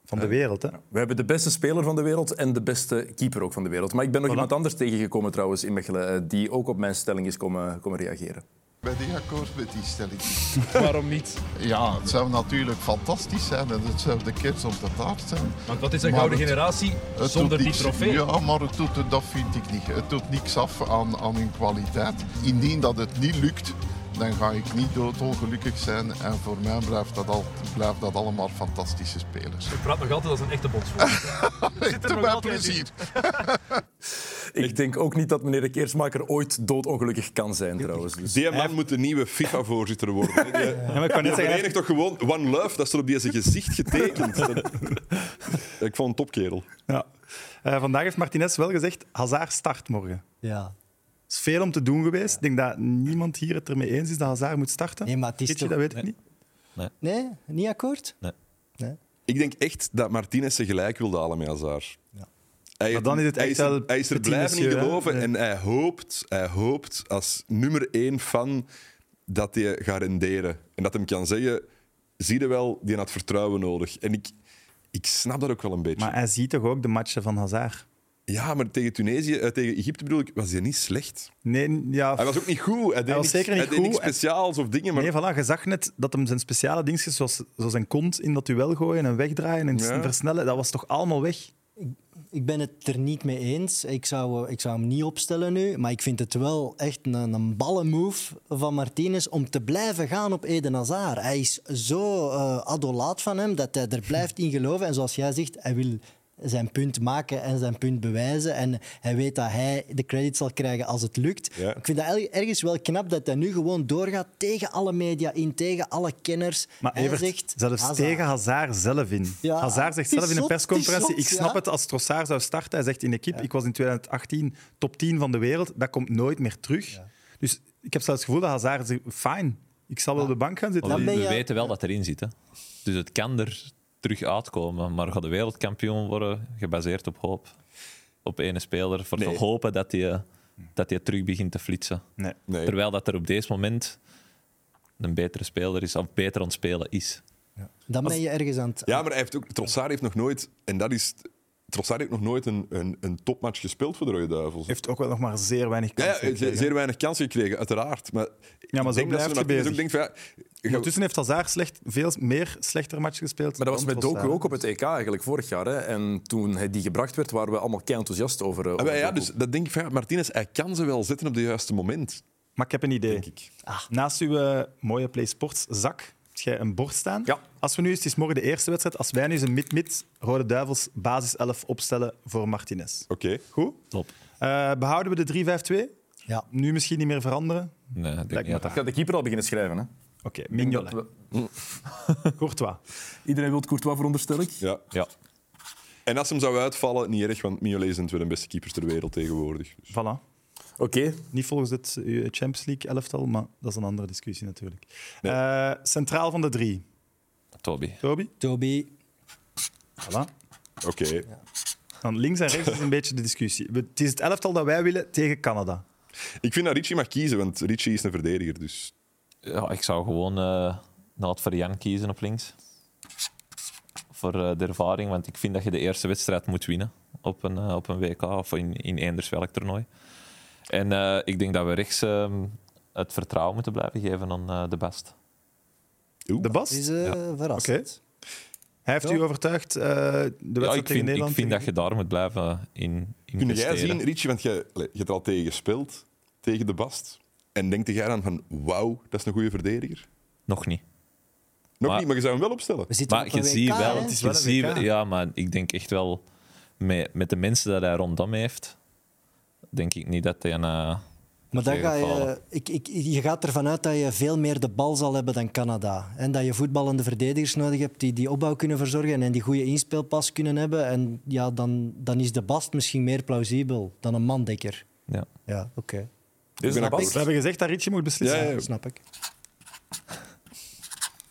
van de wereld. Hè? We hebben de beste speler van de wereld en de beste keeper ook van de wereld. Maar ik ben nog Voilà. iemand anders tegengekomen trouwens in Mechelen, eh, die ook op mijn stelling is komen, komen reageren. Ben ik akkoord met die stelling. Waarom niet? Ja, het zou natuurlijk fantastisch zijn en het zou de kerst op de taart zijn. Want wat is een Maar gouden het- generatie Het zonder die trofee? Ja, maar het doet, dat vind ik niet. Het doet niks af aan, aan hun kwaliteit. Indien dat het niet lukt, dan ga ik niet doodongelukkig zijn. En voor mij blijft dat, al, blijft dat allemaal fantastische spelers. Ik praat nog altijd als een echte bondsvoorzitter. Doe mij plezier. Ik denk ook niet dat meneer de Keersmaker ooit doodongelukkig kan zijn trouwens. Dus. Die man moet de nieuwe FIFA-voorzitter worden. Die, Ja, maar ik kan die zeggen, toch gewoon One Love, dat staat op die zijn gezicht getekend. Ik vond een topkerel. Ja. Eh, vandaag heeft Martinez wel gezegd, Hazard start morgen. Ja. Het is veel om te doen geweest. Ik denk dat niemand hier het ermee eens is dat Hazard moet starten. Nee, maar het is dat weet ik niet. Nee, niet akkoord? Nee. Nee. Ik denk echt dat Martinez ze gelijk wilde halen met Hazard. Hij, Maar dan is het echt er- wel hij is er petit blijven in geloven en hij hoopt, hij hoopt als nummer één fan dat hij gaat renderen. En dat hem kan zeggen, zie je wel, die had vertrouwen nodig. En ik, ik snap dat ook wel een beetje. Maar hij ziet toch ook de matchen van Hazard? Ja, maar tegen Tunesië, eh, tegen Egypte bedoel ik, was hij niet slecht. Nee, ja. Hij was ook niet goed. Hij, deed was niks- zeker niet hij deed goed. niks speciaals of dingen. Maar... Nee, voilà, je zag net dat hem zijn speciale dingetjes, zoals, zoals zijn kont in dat duel gooien en wegdraaien en Ja. versnellen, dat was toch allemaal weg? Ik ben het er niet mee eens. Ik zou, eh, ik zou hem niet opstellen nu. Maar ik vind het wel echt een, een ballenmove van Martinez om te blijven gaan op Eden Hazard. Hij is zo eh, adolaat van hem dat hij er blijft in geloven. En zoals jij zegt, hij wil zijn punt maken en zijn punt bewijzen. En hij weet dat hij de credit zal krijgen als het lukt. Ja. Ik vind dat erg- ergens wel knap dat hij nu gewoon doorgaat tegen alle media in, tegen alle kenners. Maar hij Evert, zegt, zelfs Hazard. tegen Hazard zelf in. Ja, Hazard zegt zelf in een persconferentie, ik snap ja. het als Trossard zou starten. Hij zegt in equipe, ik was in 2018 top 10 van de wereld, dat komt nooit meer terug. Dus ik heb zelfs het gevoel dat Hazard zegt, fijn, ik zal wel op de bank gaan zitten. We, je- weten wel dat erin zit. Hè. Dus het kan er terug uitkomen. Maar gaat de wereldkampioen worden gebaseerd op hoop? Op ene speler. Voor Nee. te hopen dat hij dat hij terug begint te flitsen. Nee. Nee. Terwijl dat er op deze moment een betere speler is, of beter aan het spelen is. Dan ben je ergens aan het... Ja, maar hij heeft ook, Trossard heeft nog nooit, en dat is. Trossard heeft nog nooit een, een, een topmatch gespeeld voor de Rode Duivels. heeft ook wel nog maar zeer weinig Ja, kansen ja, gekregen. zeer, zeer weinig kansen gekregen, uiteraard. Maar, Ja, maar ik zo denk dat blijft Martinez bezig. ook denkt van, ja, Ondertussen heeft Hazard slecht, veel meer slechter match gespeeld. Maar dat was met Doku ook op het EK eigenlijk vorig jaar. Hè. En toen hij die gebracht werd, waren we allemaal kei enthousiast over. eh, Ah, over ja, dus dat denk ik van, ja, Martinez, hij kan ze wel zetten op het juiste moment. Maar ik heb een idee. Denk ik. Naast uw eh, mooie Play Sports zak jij een bord staan. Ja. Als we nu, het is morgen de eerste wedstrijd, als wij nu eens een mid-mid Rode Duivels basis 11 opstellen voor Martinez. Oké. Goed? Top. Eh, behouden we de 3-5-2? Ja. Nu misschien niet meer veranderen? Nee, ik denk Lijkt niet me dat Ik ga de keeper al beginnen schrijven. Hè. Oké, Ik denk Mignolet. we- Courtois. Iedereen wil Courtois, veronderstel ik. Ja. Ja. En als hem zou uitvallen, niet erg, want Mignolet is een tweede beste keepers ter wereld tegenwoordig. Dus. Voilà. Oké. Niet volgens het eh, Champions League elftal, maar dat is een andere discussie natuurlijk. Nee. Eh, centraal van de drie. Toby. Toby? Toby, Voilà. Oké. Dan links en rechts is een beetje de discussie. Het is het elftal dat wij willen tegen Canada. Ik vind dat Richie mag kiezen, want Richie is een verdediger. Dus. Ja, ik zou gewoon eh Naad Jan kiezen op links. Voor eh, de ervaring, want ik vind dat je de eerste wedstrijd moet winnen op een, eh, op een WK of in, in eenders welk toernooi. En eh, ik denk dat we rechts eh, het vertrouwen moeten blijven geven aan eh, de best. De Bas? is eh verrassend. Hij heeft Ja. u overtuigd, eh, de Ja, wedstrijd ik tegen vind, ik Nederland? vind dat je daar moet blijven in, in Kun jij zien, Richie, want jij, allee, je hebt er al tegen gespeeld, tegen de Bast. En denkt jij dan van, wauw, dat is een goede verdediger? Nog niet. Nog Maar- niet, maar je zou hem wel opstellen. We Maar op je ziet wel? Het is je wel ja, maar ik denk echt wel met, met de mensen dat hij rondom heeft, denk ik niet dat hij een. eh, Maar dan ga je, ik, ik, je gaat ervan uit dat je veel meer de bal zal hebben dan Canada. En dat je voetballende verdedigers nodig hebt die die opbouw kunnen verzorgen en die goede inspeelpas kunnen hebben. En ja, dan, dan is de Bast misschien meer plausibel dan een mandekker. Ja. Ja, oké. Ben akkoord. bas. We hebben gezegd dat Richie moet beslissen. Ja, ja. Snap ik.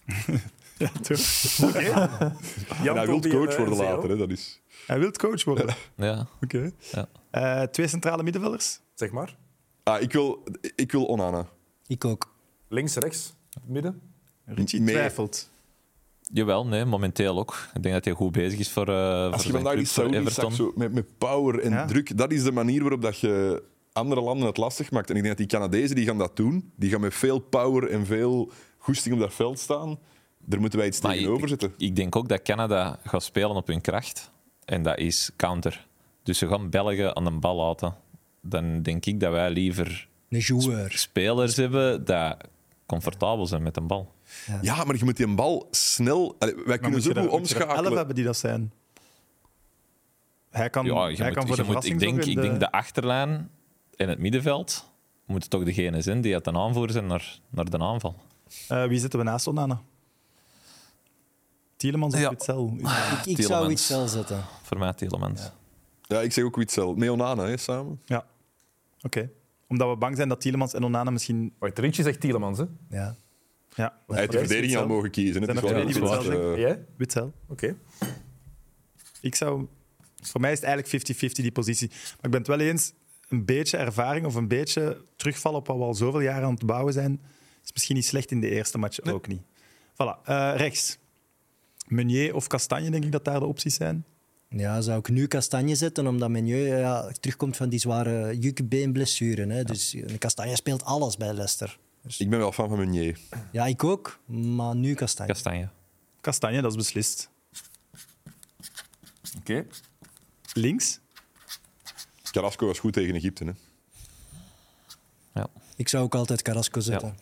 Ja, toch? En hij wil Toby, coach eh, worden later. Hè, dat is... Hij wil coach worden. Ja. Oké. Ja. Eh, twee centrale middenvelders. Zeg maar. ah, ik, wil, ik wil Onana. Ik ook. Links, rechts, midden. Richie Nee. twijfelt. Jawel, nee, momenteel ook. Ik denk dat hij goed bezig is voor, eh Als voor je vandaag die Saudi zag, Everton. zo, met, met power en Ja. druk, dat is de manier waarop dat je andere landen het lastig maakt. En ik denk dat die Canadezen die gaan dat doen. Die gaan met veel power en veel goesting op dat veld staan. Daar moeten wij iets Maar tegenover ik, zetten. ik denk ook dat Canada gaat spelen op hun kracht. En dat is counter. Dus ze gaan Belgen aan de bal laten. Dan denk ik dat wij liever spelers hebben die comfortabel zijn met een bal. Ja, maar je moet die bal snel... Allee, wij Maar kunnen zo goed er elf omschakelen. hebben die dat zijn. Hij kan, Ja, je hij moet, kan voor de moet, ik, denk, zorgen ik denk de achterlijn en het middenveld moeten toch degene zijn die het een aanvoer zijn naar, naar de aanval. Eh, wie zitten we naast Onana? Tielemans of Ja. Witzel? Ik, ik zou zelf zetten. Voor mij Tielemans. Ja, ik zeg ook Witzel. Met Onana, hè, samen. Ja. Oké. Omdat we bang zijn dat Tielemans en Onana misschien... Wacht, Richie zegt Tielemans, hè? Ja. Ja, Hij heeft de verdediging al mogen kiezen. Het is wel Witzel eh, Jij? Witzel. Oké. Ik zou... Voor mij is het eigenlijk 50-50 die positie. Maar ik ben het wel eens, een beetje ervaring of een beetje terugvallen op wat we al zoveel jaren aan het bouwen zijn, is misschien niet slecht in de eerste match, ook niet. Voilà. Eh, rechts. Meunier of Kastanje, denk ik dat daar de opties zijn. Ja, zou ik nu Kastanje zetten, omdat Menieu ja, terugkomt van die zware jukbeenblessure. Hè. Dus eh, Kastanje speelt alles bij Leicester. Ik ben wel fan van Meunier. Ja, ik ook, maar nu Kastanje. Kastanje. Kastanje, dat is beslist. Oké. Links? Carrasco was goed tegen Egypte. Hè? Ja. Ik zou ook altijd Carrasco zetten.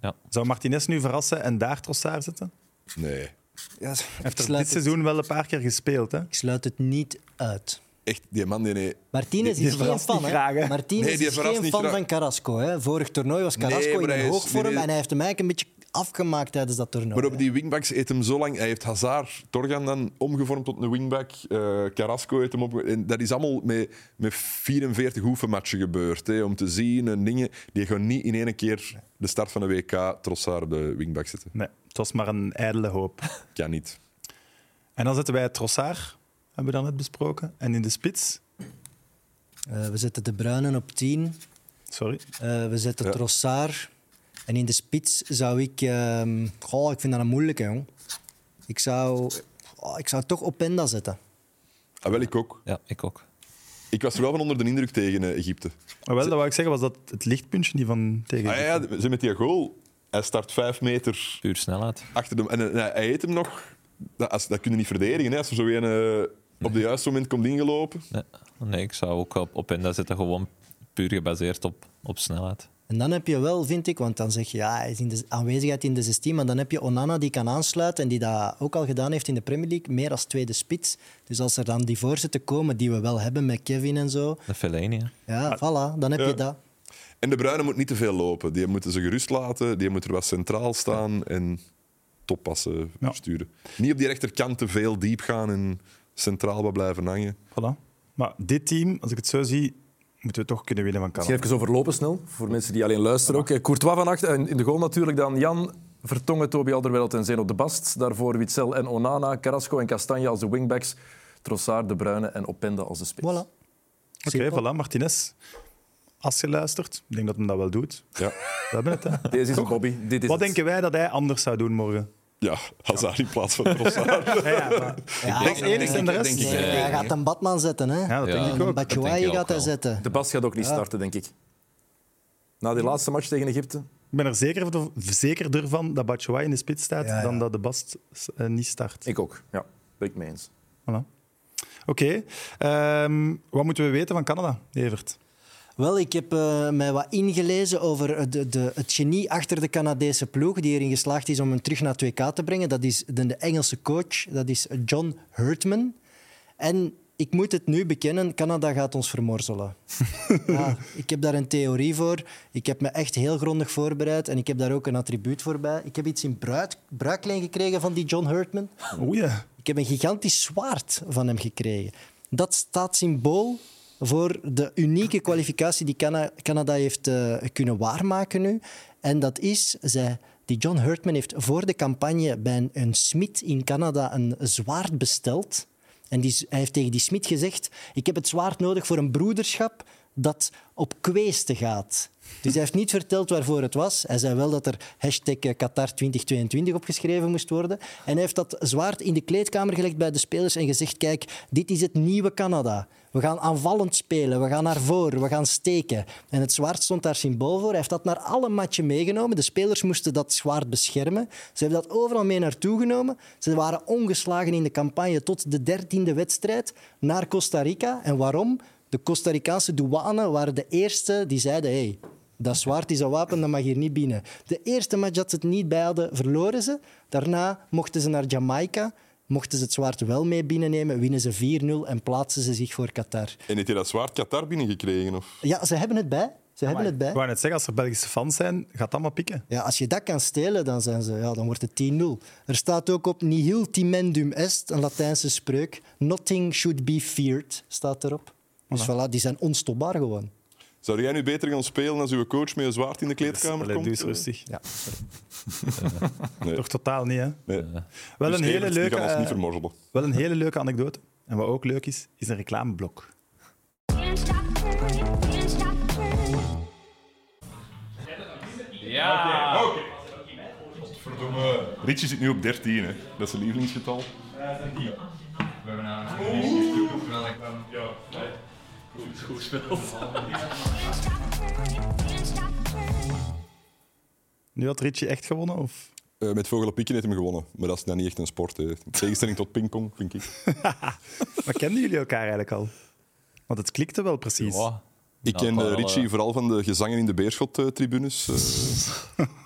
Ja. Zou Martinez nu verrassen en daar Trossard zetten? Nee. Ja, heeft er dit het, seizoen wel een paar keer gespeeld. Hè? ik sluit het niet uit. Echt, die man die... Nee, Martinez is geen fan. hè. graag, hè? Martinez Nee, die is geen fan graag. van Carrasco. Hè. Vorig toernooi was Carrasco Nee, in hoogvorm nee, nee. en hij heeft hem eigenlijk een beetje afgemaakt tijdens dat toernooi. Maar op die wingbacks heeft hem zo lang... Hij heeft Hazard, Torgan dan omgevormd tot een wingback. eh, Carrasco heeft hem op... En dat is allemaal met, met 44 oefenmatchen gebeurd. Hè, om te zien en dingen. Die gaan niet in één keer de start van de WK Trossard op de wingback zetten. Nee, het was maar een ijdele hoop. Kan niet. En dan zetten wij Trossard, hebben we dan net besproken. En in de spits, Eh, we zetten De Bruyne op 10. sorry, Eh, we zetten Ja. Trossard. En in de spits zou ik... ehm, goh, ik vind dat een moeilijke, jong. Ik zou, oh, ik zou toch Openda zetten. Ah, wel, ik ook. Ja, ik ook. Ik was er wel van onder de indruk tegen eh, Egypte. maar wel, dat wou ik zeggen, was dat het lichtpuntje die van tegen. Ah, ja, ja, ze met die goal. Hij start vijf meter Puur snelheid. achter de... En eh, hij hij eet hem nog... Dat, als, dat kun je niet verdedigen, hè, als er zo een eh, op het juiste moment komt ingelopen. Nee, nee ik zou ook op, op Enda zitten, gewoon puur gebaseerd op, op snelheid. En dan heb je wel, vind ik, want dan zeg je ja, hij is in de aanwezigheid in de 16, maar dan heb je Onana die kan aansluiten en die dat ook al gedaan heeft in de Premier League, meer als tweede spits. Dus als er dan die voorzetten komen, die we wel hebben met Kevin en zo, De Fellaini, hè. ja, voilà, dan heb Ja. je dat. En de Bruyne moet niet te veel lopen. Die moeten ze gerust laten. Die moet er wat centraal staan en toppassen Ja. sturen. Niet op die rechterkant te veel diep gaan en centraal wat blijven hangen. Voilà. Maar dit team, als ik het zo zie, moeten we toch kunnen winnen van Canada. even overlopen snel, voor mensen die alleen luisteren ook. Eh, Courtois van achter, en in de goal natuurlijk dan Jan, Vertongen, Toby Alderweireld en Zeno de Bast. Daarvoor Witzel en Onana, Carrasco en Castanje als de wingbacks. Trossard, De Bruyne en Openda als de spits. Voilà. Oké, voilà, Martinez. Als je luistert, ik denk dat hij dat wel doet. Ja, We hebben het, hè. Deze is een Bobby. Dit is Wat het. denken wij dat hij anders zou doen morgen? ja Hazard in plaats van Trossard. Ja, ja, maar... Ja, Als denk- enigste en denk- de rest. denk ik, Nee, eh, hij gaat een Batman zetten, hè? Ja, dat Ja. denk ik Een ook. denk Batshuayi gaat hij zetten. De Bast gaat ook niet Ja. starten, denk ik. Na die laatste match tegen Egypte. Ik ben er zeker, zekerder van dat Batshuayi in de spits staat Ja, ja. dan dat de Bast eh, niet start. Ik ook. Ja, ben ik mee eens. Voilà. Oké, ehm, wat moeten we weten van Canada, Evert? Wel, ik heb eh, mij wat ingelezen over de, de, het genie achter de Canadese ploeg die erin geslaagd is om hem terug naar 2K te brengen. Dat is de, de Engelse coach, dat is John Hurtman. En ik moet het nu bekennen, Canada gaat ons vermorzelen. ja, ik heb daar een theorie voor. Ik heb me echt heel grondig voorbereid en ik heb daar ook een attribuut voor bij. Ik heb iets in bruid, bruikleen gekregen van die John Hurtman. Oeh ja. Ik heb een gigantisch zwaard van hem gekregen. Dat staat symbool voor de unieke kwalificatie die Cana- Canada heeft eh, kunnen waarmaken nu. En dat is, zij, die John Hurtman heeft voor de campagne bij een, een smid in Canada een zwaard besteld. En die, hij heeft tegen die smid gezegd, ik heb het zwaard nodig voor een broederschap dat op kweesten gaat. Dus hij heeft niet verteld waarvoor het was. Hij zei wel dat er hashtag eh, Qatar 2022 opgeschreven moest worden. En hij heeft dat zwaard in de kleedkamer gelegd bij de spelers en gezegd, kijk, dit is het nieuwe Canada. We gaan aanvallend spelen, we gaan naar voren, we gaan steken. En het zwaard stond daar symbool voor. Hij heeft dat naar alle matchen meegenomen. De spelers moesten dat zwaard beschermen. Ze hebben dat overal mee naartoe genomen. Ze waren ongeslagen in de campagne tot de dertiende wedstrijd naar Costa Rica. En waarom? De Costa Ricaanse douane waren de eerste die zeiden... Hey, dat zwaard is een wapen, dat mag hier niet binnen. De eerste match dat ze het niet bij hadden, verloren ze. Daarna mochten ze naar Jamaica. Mochten ze het zwaard wel mee binnennemen, winnen ze 4-0 en plaatsen ze zich voor Qatar. En heeft hij dat zwaard Qatar binnengekregen? Of? Ja, ze hebben het bij. Ze hebben het bij. Ik wou net zeggen, als er Belgische fans zijn, gaat dat maar pikken. Ja, als je dat kan stelen, dan, zijn ze, ja, dan wordt het 10-0. Er staat ook op nihil timendum est, een Latijnse spreuk. Nothing should be feared, staat erop. Dus voilà, die zijn onstopbaar gewoon. Zou jij nu beter gaan spelen als uw coach met een zwaard in de kleedkamer komt? doe eens rustig. Ja. Nee. Toch totaal niet, hè? Nee. Wel Dus een hele Evert, leuke... gaan ons niet eh. Wel een hele leuke anekdote. En wat ook leuk is, is een reclameblok. Stop turning. Verdomme. Richie zit nu op 13, hè. dat is zijn lievelingsgetal. We hebben naar een gestuurd, terwijl ik kwam, ja, goed. Nu had Richie echt gewonnen? Of? Eh, met vogelenpikken heeft hem gewonnen. Maar dat is dan niet echt een sport. Hè. In tegenstelling tot pingpong, vind ik. Maar kenden jullie elkaar eigenlijk al? Want het klikte wel precies. Ik Nou, ken wel, Richie eh, vooral van de gezangen in de Beerschot-tribunes. eh.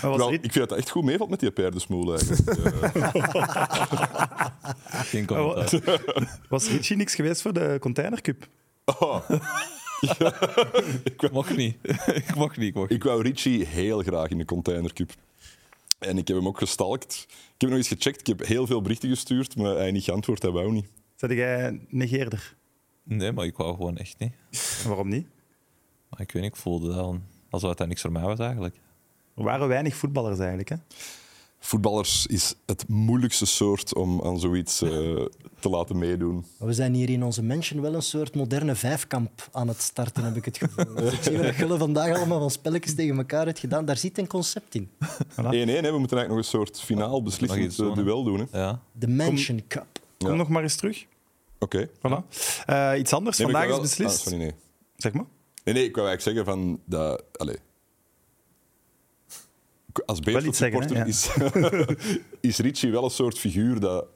Wel, ik vind dat echt goed meevalt met die paardensmoel eigenlijk. Geen Was, was Richie niks geweest voor de Container Cup? Oh. ik mocht niet. ik mocht niet. Ik, mocht ik wou Richie heel graag in de Container Cup. En ik heb hem ook gestalkt. Ik heb nog eens gecheckt. Ik heb heel veel berichten gestuurd, maar hij niet geantwoord. Hij wou niet. Zat jij negeerder? Nee, maar ik wou gewoon echt niet. Waarom niet? Maar ik weet niet, ik voelde dat alsof het niks voor mij was eigenlijk. Er waren weinig voetballers eigenlijk. Hè? Voetballers is het moeilijkste soort om aan zoiets eh, te laten meedoen. We zijn hier in onze mansion wel een soort moderne vijfkamp aan het starten, heb ik het gevoel. Als ik zie wat Gulle vandaag allemaal van spelletjes tegen elkaar heeft gedaan, daar zit een concept in. 1-1, hè. we moeten eigenlijk nog een soort finaal beslissend eh, duel doen. Hè. Ja. De Mansion Cup. Kom Ja. nog maar eens terug. Oké. Voilà. Eh, iets anders. Nee, Vandaag is beslist. Ah, sorry, nee. Zeg maar. Nee, nee, ik wou eigenlijk zeggen van... Dat, allez. Als Beerschot-supporter is, is Richie wel een soort figuur dat,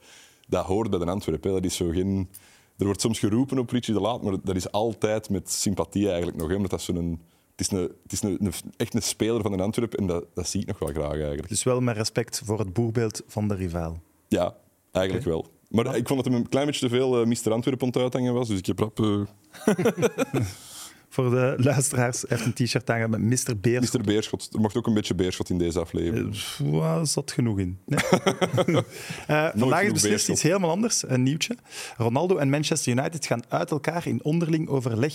dat hoort bij de Antwerpen. Dat is zo geen... Er wordt soms geroepen op Richie de Laat, maar dat is altijd met sympathie eigenlijk nog. Hè, omdat dat zo'n... Het is, een, het is een, een- echt een speler van de Antwerpen en dat, dat zie ik nog wel graag eigenlijk. Dus wel met respect voor het boegbeeld van de rivaal. Ja, eigenlijk wel. Maar ik vond dat hem een klein beetje te veel eh, Mr. Antwerpen aan het uithangen was, dus ik heb rap... eh, Voor de luisteraars heeft een t-shirt hangen met Mr. Beerschot. Mr. Beerschot. Er mocht ook een beetje Beerschot in deze aflevering. Waar zat genoeg in? Nee. Eh, vandaag is beslist Beerschot. iets helemaal anders, een nieuwtje. Ronaldo en Manchester United gaan uit elkaar in onderling overleg.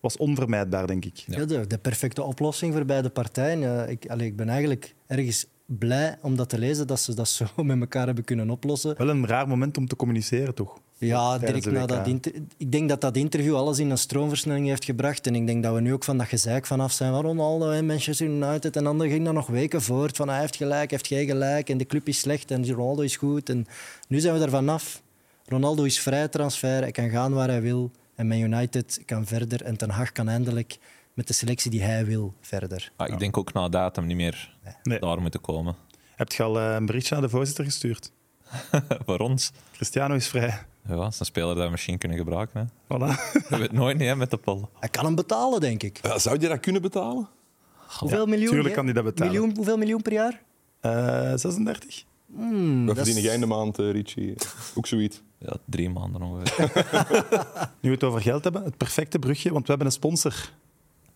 Was onvermijdbaar, denk ik. Ja, de, de perfecte oplossing voor beide partijen. Eh, ik, allee, ik ben eigenlijk ergens blij om dat te lezen, dat ze dat zo met elkaar hebben kunnen oplossen. Wel een raar moment om te communiceren, toch? Ja, direct na dat ik denk dat dat interview alles in een stroomversnelling heeft gebracht. En ik denk dat we nu ook van dat gezeik vanaf zijn van Ronaldo en Manchester United. En dan ging dat nog weken voort van hij heeft gelijk, heeft jij gelijk. En de club is slecht en Ronaldo is goed. En nu zijn we er vanaf. Ronaldo is vrij transfer, hij kan gaan waar hij wil. En Man United kan verder. En Ten Hag kan eindelijk met de selectie die hij wil verder. Ah, ik denk ook na datum niet meer Nee. daar moeten komen. Heb je al eh, een berichtje naar de voorzitter gestuurd? voor ons. Cristiano is vrij. Ja, dat is een speler dat we misschien kunnen gebruiken. Hè. Voilà. Je weet nooit niet hè, met de pol. Hij kan hem betalen, denk ik. Ja, zou je dat kunnen betalen? Hoeveel miljoen? tuurlijk kan hij dat betalen. Miljoen, hoeveel miljoen per jaar? Eh 36? Hmm, Wat dat verdien is- jij in de maand, eh, Richie? Ook zoiets. Ja, drie maanden ongeveer. Nu we het over geld hebben, het perfecte brugje, want we hebben een sponsor.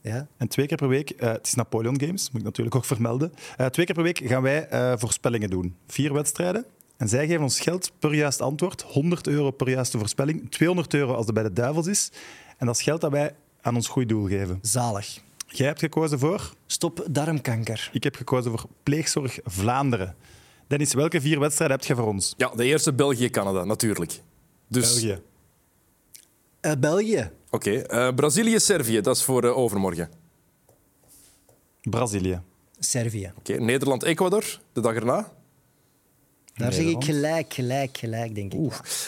Ja. En twee keer per week, eh, het is Napoleon Games, moet ik natuurlijk ook vermelden. Eh, twee keer per week gaan wij eh, voorspellingen doen. Vier wedstrijden. En zij geven ons geld per juist antwoord. 100 euro per juiste voorspelling. 200 euro als het bij de duivels is. En dat is geld dat wij aan ons goed doel geven. Zalig. Jij hebt gekozen voor? Stop darmkanker. Ik heb gekozen voor Pleegzorg Vlaanderen. Dennis, welke vier wedstrijden heb je voor ons? Ja, de eerste België-Canada, natuurlijk. Dus, België. Eh, België. Oké. eh, Brazilië-Servië, dat is voor eh, overmorgen. Brazilië. Servië. Oké. Nederland-Ecuador, de dag erna. Daar zeg ik gelijk, gelijk, gelijk, denk ik.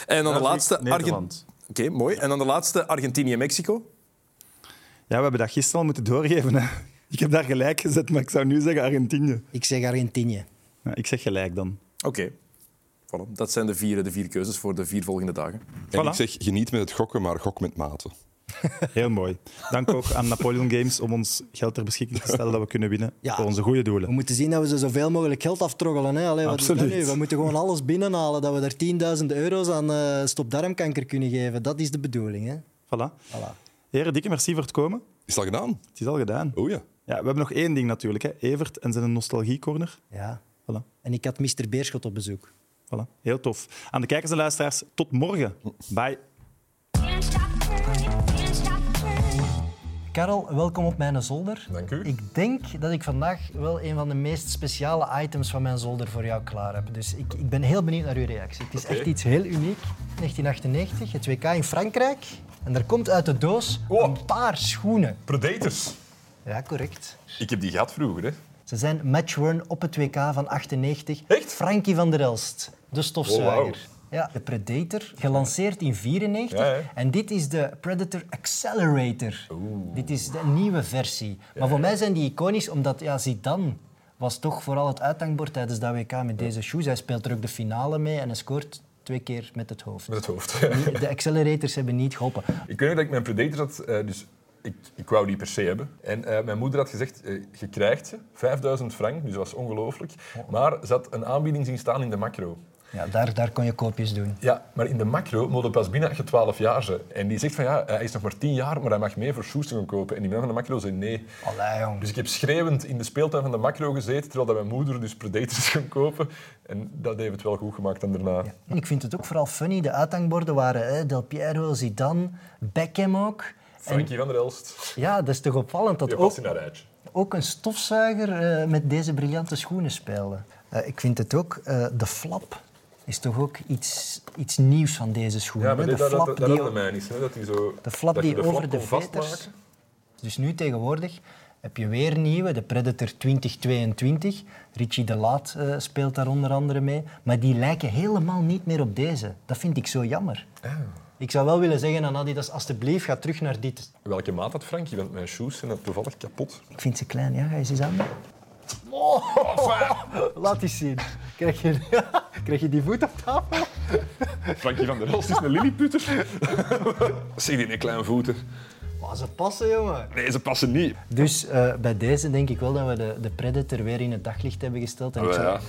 En dan de laatste... Nederland. Oké, mooi. En dan de laatste Argentinië-Mexico. Ja, we hebben dat gisteren al moeten doorgeven. Hè. Ik heb daar gelijk gezet, maar ik zou nu zeggen Argentinië. Ik zeg Argentinië. Ja, ik zeg gelijk dan. Oké. Voilà. Dat zijn de vier, de vier keuzes voor de vier volgende dagen. En Voilà. ik zeg, geniet met het gokken, maar gok met mate. Heel mooi. Dank ook aan Napoleon Games om ons geld ter beschikking te stellen dat we kunnen winnen Ja. voor onze goede We doelen. moeten zien dat we ze zoveel mogelijk geld aftroggelen. Hè? Allee, wat is dat Absoluut. nu? We moeten gewoon alles binnenhalen, dat we daar 10.000 euro's aan eh stopdarmkanker kunnen geven. Dat is de bedoeling. Hè? Voilà. Voilà. Heren, dikke merci voor het komen. Is het al gedaan? Het is al gedaan. Oh ja. Ja, we hebben nog één ding natuurlijk. Hè. Evert en zijn nostalgiecorner. Ja. Voilà. En ik had Mr. Beerschot op bezoek. Voilà. Heel tof. Aan de kijkers en luisteraars, tot morgen. Bye. Karel, welkom op mijn zolder. Dank u. Ik denk dat ik vandaag wel een van de meest speciale items van mijn zolder voor jou klaar heb. Dus ik, ik ben heel benieuwd naar uw reactie. Het is echt iets heel uniek. 1998, het WK in Frankrijk. En er komt uit de doos een paar schoenen. Predators. Ja, correct. Ik heb die gehad vroeger, hè. Ze zijn matchworn op het WK van 98. Echt? Frankie van der Elst, de stofzuiger. Oh. Ja, de Predator, gelanceerd in 94. Ja, ja. En dit is de Predator Accelerator. Dit is de nieuwe versie. Maar voor mij zijn die iconisch, omdat ja, Zidane was toch vooral het uithangbord tijdens dat WK met deze shoes. Hij speelt er ook de finale mee en hij scoort twee keer met het hoofd. Met het hoofd. De accelerators hebben niet geholpen. Ik weet nog dat ik mijn Predator had, eh, dus ik, ik wou die per se hebben. En eh, mijn moeder had gezegd, eh, je krijgt ze, 5000 frank, dus dat was ongelooflijk. Maar ze had een aanbieding zien staan in de macro. Ja, daar, daar kon je koopjes doen. Ja, maar in de macro moet pas binnen als je 12 jaar bent. En die zegt van ja, hij is nog maar 10 jaar, maar hij mag mee voor shoes te gaan kopen. En die man van de macro zei nee. Allee, jong. Dus ik heb schreeuwend in de speeltuin van de macro gezeten, terwijl dat mijn moeder dus Predators ging kopen. En dat heeft het wel goed gemaakt dan daarna. En ik vind het ook vooral funny. De uithangborden waren hè, Del Piero, Zidane, Beckham ook. Frankie van der Elst. Ja, dat is toch opvallend dat ook, ook een stofzuiger eh, met deze briljante schoenen speelde. Eh, ik vind het ook, eh, de flap is toch ook iets, iets nieuws van deze schoenen. Ja, maar hè? dit, de dat, dat, flap dat die, hadden mij niet. Hè? Dat die zo, de flap dat die de over flap de veters... Dus nu tegenwoordig heb je weer nieuwe, de Predator 2022. Richie de Laat eh, speelt daar onder andere mee. Maar die lijken helemaal niet meer op deze. Dat vind ik zo jammer. Ah. Ik zou wel willen zeggen aan Adidas, alstublieft, ga terug naar dit. Welke maat had Frankie? Want mijn shoes zijn toevallig kapot. Ik vind ze klein, ja? Ga je ze eens aan? Laat eens zien. Krijg je, krijg je die voet op tafel? Frankie van der Elst is een lilliputter. Zie die een kleine voeten. Maar ze passen, jongen. Nee, ze passen niet. Dus eh, bij deze denk ik wel dat we de, de Predator weer in het daglicht hebben gesteld. En Oh, zou- ja.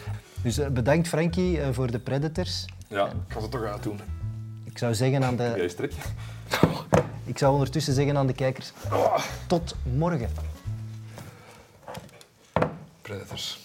Dus eh, bedankt Frankie eh, voor de Predators. Ja, ik ga ze toch uitdoen. Ik zou zeggen aan de... Jij. Ik zou ondertussen zeggen aan de kijkers, tot morgen. Predators.